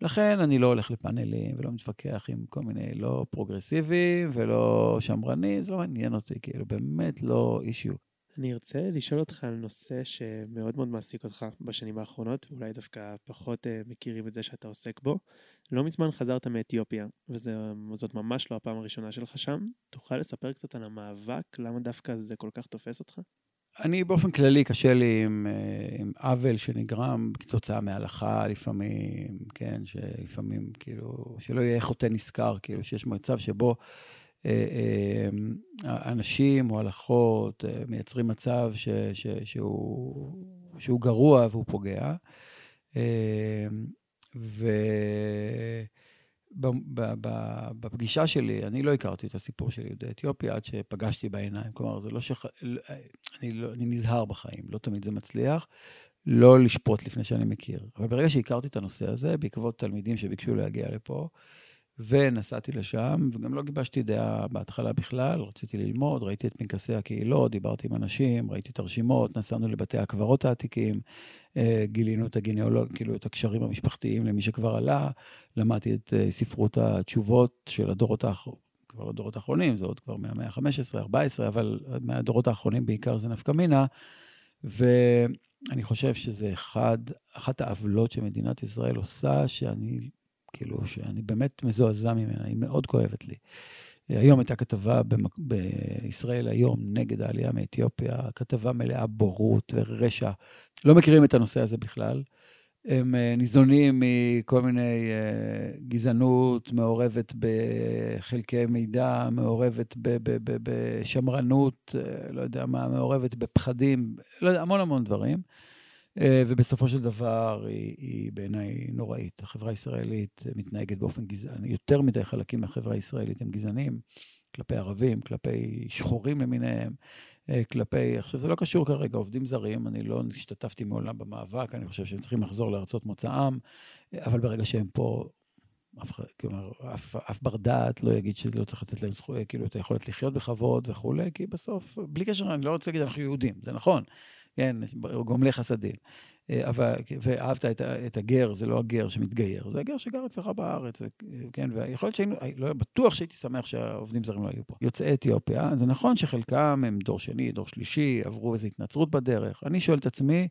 לכן אני לא הולך לפאנלים ולא מתווכח עם כל מיני לא פרוגרסיביים ולא שמרנים, זה לא מעניין אותי, כאילו באמת לא אישיו. אני ארצה לשאול אותך על נושא שמאוד מאוד מעסיק אותך בשנים האחרונות, ואולי דווקא פחות uh, מכירים את זה שאתה עוסק בו. לא מזמן חזרת מאתיופיה, וזאת ממש לא הפעם הראשונה שלך שם. תוכל לספר קצת על המאבק, למה דווקא זה כל כך תופס אותך? אני באופן כללי, קשה לי עם, אה, עם עוול שנגרם כתוצאה מהלכה לפעמים, כן, שלפעמים, כאילו, שלא יהיה חוטא נשכר, כאילו, שיש מצב שבו אה, אה, אנשים או הלכות אה, מייצרים מצב ש, ש, שהוא, שהוא גרוע והוא פוגע. ובפגישה שלי, אני לא הכרתי את הסיפור של יהודי אתיופיה עד שפגשתי בעיניים. כלומר, זה לא ש... אני, לא, אני נזהר בחיים, לא תמיד זה מצליח. לא לשפוט לפני שאני מכיר. אבל ברגע שהכרתי את הנושא הזה, בעקבות תלמידים שביקשו להגיע לפה, ונסעתי לשם, וגם לא גיבשתי דעה בהתחלה בכלל, רציתי ללמוד, ראיתי את פנקסי הקהילות, דיברתי עם אנשים, ראיתי את הרשימות, נסענו לבתי הקברות העתיקים, אה, גילינו את הגניאולוג, כאילו את הקשרים המשפחתיים למי שכבר עלה, למדתי את אה, ספרות התשובות של הדורות האחרונים. כבר הדורות האחרונים, זה עוד כבר מהמאה ה-15, 14, אבל מהדורות האחרונים בעיקר זה נפקא מינה. ואני חושב שזה אחד, אחת העוולות שמדינת ישראל עושה, שאני כאילו, שאני באמת מזועזע ממנה, היא מאוד כואבת לי. היום הייתה כתבה במק... בישראל היום נגד העלייה מאתיופיה, כתבה מלאה בורות ורשע. לא מכירים את הנושא הזה בכלל. הם אה, ניזונים מכל מיני אה, גזענות מעורבת בחלקי מידע, מעורבת בשמרנות, אה, לא יודע מה, מעורבת בפחדים, לא יודע, המון המון דברים. אה, ובסופו של דבר היא, היא בעיניי נוראית. החברה הישראלית מתנהגת באופן גזעני, יותר מדי חלקים מהחברה הישראלית הם גזענים, כלפי ערבים, כלפי שחורים למיניהם, אה, כלפי, עכשיו זה לא קשור כרגע, עובדים זרים, אני לא השתתפתי מעולם במאבק, אני חושב שהם צריכים לחזור לארצות מוצאם, אבל ברגע שהם פה, אף, כלומר, אף, אף בר דעת לא יגיד שלא צריך לתת להם זכויות, כאילו, את היכולת לחיות בכבוד וכולי, כי בסוף, בלי קשר, אני לא רוצה להגיד, אנחנו יהודים, זה נכון. כן, גומלי חסדים. אה, אבל, ואהבת את, את הגר, זה לא הגר שמתגייר, זה הגר שגר אצלך בארץ, כן, ויכול להיות שהיינו, לא, בטוח שהייתי שמח שהעובדים זרים לא היו פה. יוצאי אתיופיה, זה נכון שחלקם הם דור שני, דור שלישי, עברו איזו התנצרות בדרך. אני שואל את עצמי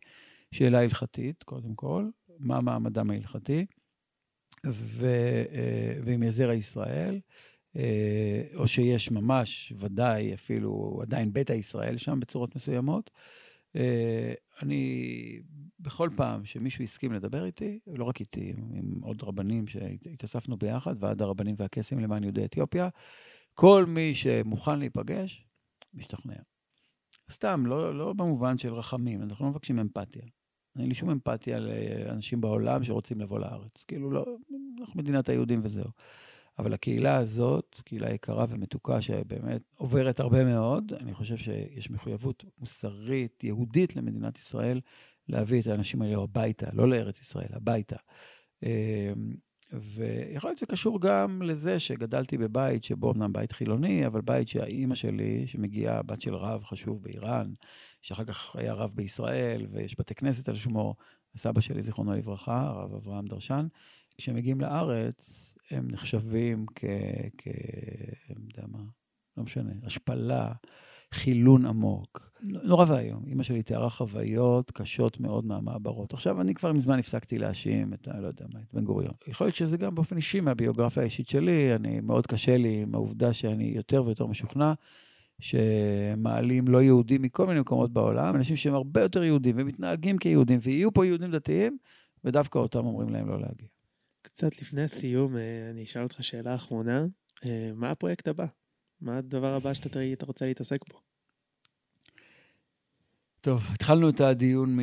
שאלה הלכתית, קודם כל, מה מעמדם ההלכתי, ו, אה, ועם יזרע ישראל, אה, או שיש ממש, ודאי, אפילו עדיין ביתא ישראל שם בצורות מסוימות. אה, אני, בכל פעם שמישהו הסכים לדבר איתי, לא רק איתי, עם עוד רבנים שהתאספנו ביחד, ועד הרבנים והקייסים למען יהודי אתיופיה, כל מי שמוכן להיפגש, משתכנע. סתם, לא, לא במובן של רחמים, אנחנו לא מבקשים אמפתיה. אין לי שום אמפתיה לאנשים בעולם שרוצים לבוא לארץ. כאילו, לא, אנחנו מדינת היהודים וזהו. אבל הקהילה הזאת, קהילה יקרה ומתוקה, שבאמת עוברת הרבה מאוד, אני חושב שיש מחויבות מוסרית, יהודית למדינת ישראל, להביא את האנשים האלה הביתה, לא לארץ ישראל, הביתה. אמ, ויכול להיות שזה קשור גם לזה שגדלתי בבית שבו אמנם בית חילוני, אבל בית שהאימא שלי, שמגיעה, בת של רב חשוב באיראן, שאחר כך היה רב בישראל, ויש בתי כנסת על שמו, הסבא שלי, זיכרונו לברכה, הרב אברהם דרשן, כשהם מגיעים לארץ, הם נחשבים כ... כ... אני יודע מה, לא משנה, השפלה, חילון עמוק. נורא ואיום. אימא שלי תיארה חוויות קשות מאוד מהמעברות. עכשיו, אני כבר מזמן הפסקתי להאשים את. לא יודע מה, את בן גוריון. יכול להיות שזה גם באופן אישי מהביוגרפיה האישית שלי. אני, מאוד קשה לי עם העובדה שאני יותר ויותר משוכנע שמעלים לא יהודים מכל מיני מקומות בעולם, אנשים שהם הרבה יותר יהודים ומתנהגים כיהודים, ויהיו פה יהודים דתיים, ודווקא אותם אומרים להם לא להגיע. קצת לפני הסיום, אה, אני אשאל אותך שאלה אחרונה. אה, מה הפרויקט הבא? מה הדבר הבא שאתה רוצה להתעסק בו? טוב, התחלנו את הדיון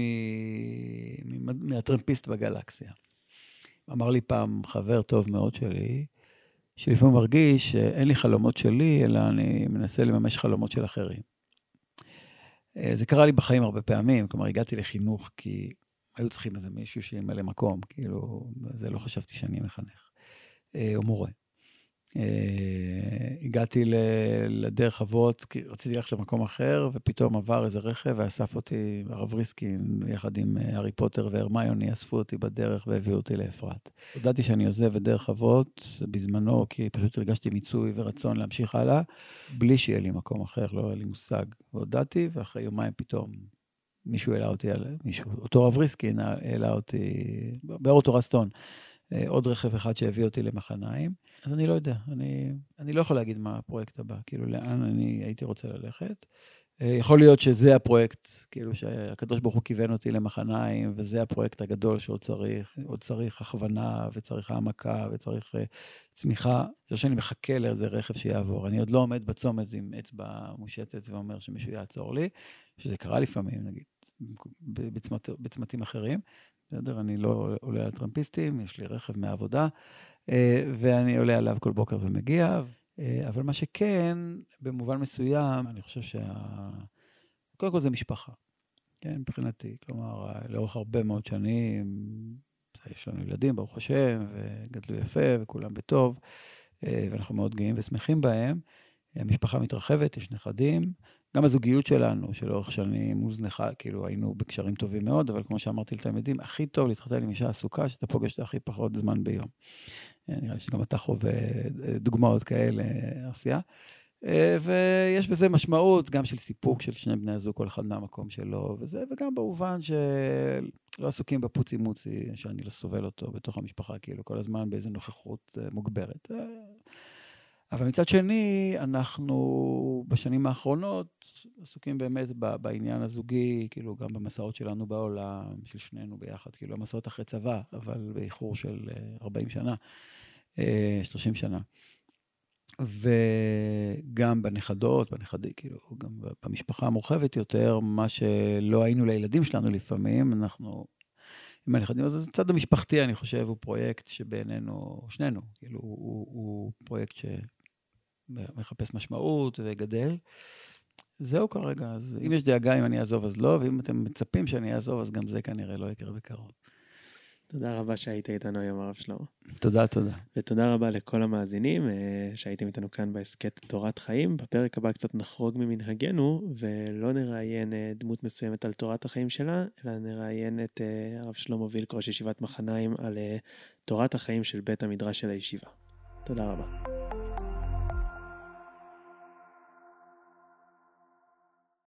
מהטרמפיסט בגלקסיה. אמר לי פעם חבר טוב מאוד שלי, שלפעמים מרגיש שאין לי חלומות שלי, אלא אני מנסה לממש חלומות של אחרים. אה, זה קרה לי בחיים הרבה פעמים, כלומר, הגעתי לחינוך כי היו צריכים איזה מישהו שימלא מקום, כאילו, זה לא חשבתי שאני מחנך, אה, או מורה. אה, הגעתי לדרך אבות, כי רציתי ללכת למקום אחר, ופתאום עבר איזה רכב ואסף אותי, הרב ריסקין, יחד עם אה, הארי פוטר והרמיוני, אספו אותי בדרך והביאו אותי לאפרת. הודעתי שאני עוזב את דרך אבות בזמנו, כי פשוט הרגשתי מיצוי ורצון להמשיך הלאה, בלי שיהיה לי מקום אחר, לא היה לי מושג. והודעתי, ואחרי יומיים פתאום מישהו העלה אותי, מישהו, אותו רב ריסקין העלה אותי, באוטו רסטון. אה, עוד רכב אחד שהביא אותי למחניים. אז אני לא יודע, אני, אני לא יכול להגיד מה הפרויקט הבא, כאילו לאן אני הייתי רוצה ללכת. אה, יכול להיות שזה הפרויקט, כאילו שהקדוש ברוך הוא כיוון אותי למחניים, וזה הפרויקט הגדול שעוד צריך, עוד צריך הכוונה, וצריך העמקה, וצריך uh, צמיחה. זה שאני מחכה לאיזה רכב שיעבור. אני עוד לא עומד בצומת עם אצבע מושטת ואומר שמישהו יעצור לי, שזה קרה לפעמים, נגיד, בצמת, בצמתים אחרים. בסדר? אני לא עולה על טרמפיסטים, יש לי רכב מהעבודה, אה, ואני עולה עליו כל בוקר ומגיע. אה, אבל מה שכן, במובן מסוים, אני חושב שה... קודם כל זה משפחה, כן, מבחינתי. כלומר, לאורך הרבה מאוד שנים, יש לנו ילדים, ברוך השם, וגדלו יפה, וכולם בטוב, אה, ואנחנו מאוד גאים ושמחים בהם. המשפחה מתרחבת, יש נכדים. גם הזוגיות שלנו, שלאורך שנים הוזנחה, כאילו היינו בקשרים טובים מאוד, אבל כמו שאמרתי לתלמידים, הכי טוב להתחתן עם אישה עסוקה, שאתה פוגש הכי פחות זמן ביום. אה, נראה לי שגם אתה חווה אה, דוגמאות כאלה, עשייה. אה, ויש בזה משמעות גם של סיפוק של שני בני הזוג, כל אחד מהמקום שלו, וזה, וגם במובן שלא עסוקים בפוצי מוצי, שאני לא סובל אותו בתוך המשפחה, כאילו, כל הזמן באיזו נוכחות מוגברת. אבל מצד שני, אנחנו בשנים האחרונות עסוקים באמת בעניין הזוגי, כאילו גם במסעות שלנו בעולם, של שנינו ביחד, כאילו המסעות אחרי צבא, אבל באיחור של 40 אה, שנה, 30 אה, שנה. וגם בנכדות, בנכדי, כאילו, גם במשפחה המורחבת יותר, מה שלא היינו לילדים שלנו לפעמים, אנחנו עם הנכדים. אז הצד המשפחתי, אני חושב, הוא פרויקט שבעינינו, שנינו, כאילו, הוא, הוא פרויקט שמחפש משמעות וגדל. זהו כרגע, אז אם יש דאגה אם אני אעזוב אז לא, ואם אתם מצפים שאני אעזוב, אז גם זה כנראה לא יקרה בקרוב. תודה רבה שהיית איתנו היום, הרב שלמה. תודה, תודה. ותודה רבה לכל המאזינים אה, שהייתם איתנו כאן בהסכת תורת חיים. בפרק הבא קצת נחרוג ממנהגנו, ולא נראיין אה, דמות מסוימת על תורת החיים שלה, אלא נראיין את אה, הרב שלמה וילק, ראש ישיבת מחניים, על תורת החיים של בית המדרש של הישיבה. תודה רבה.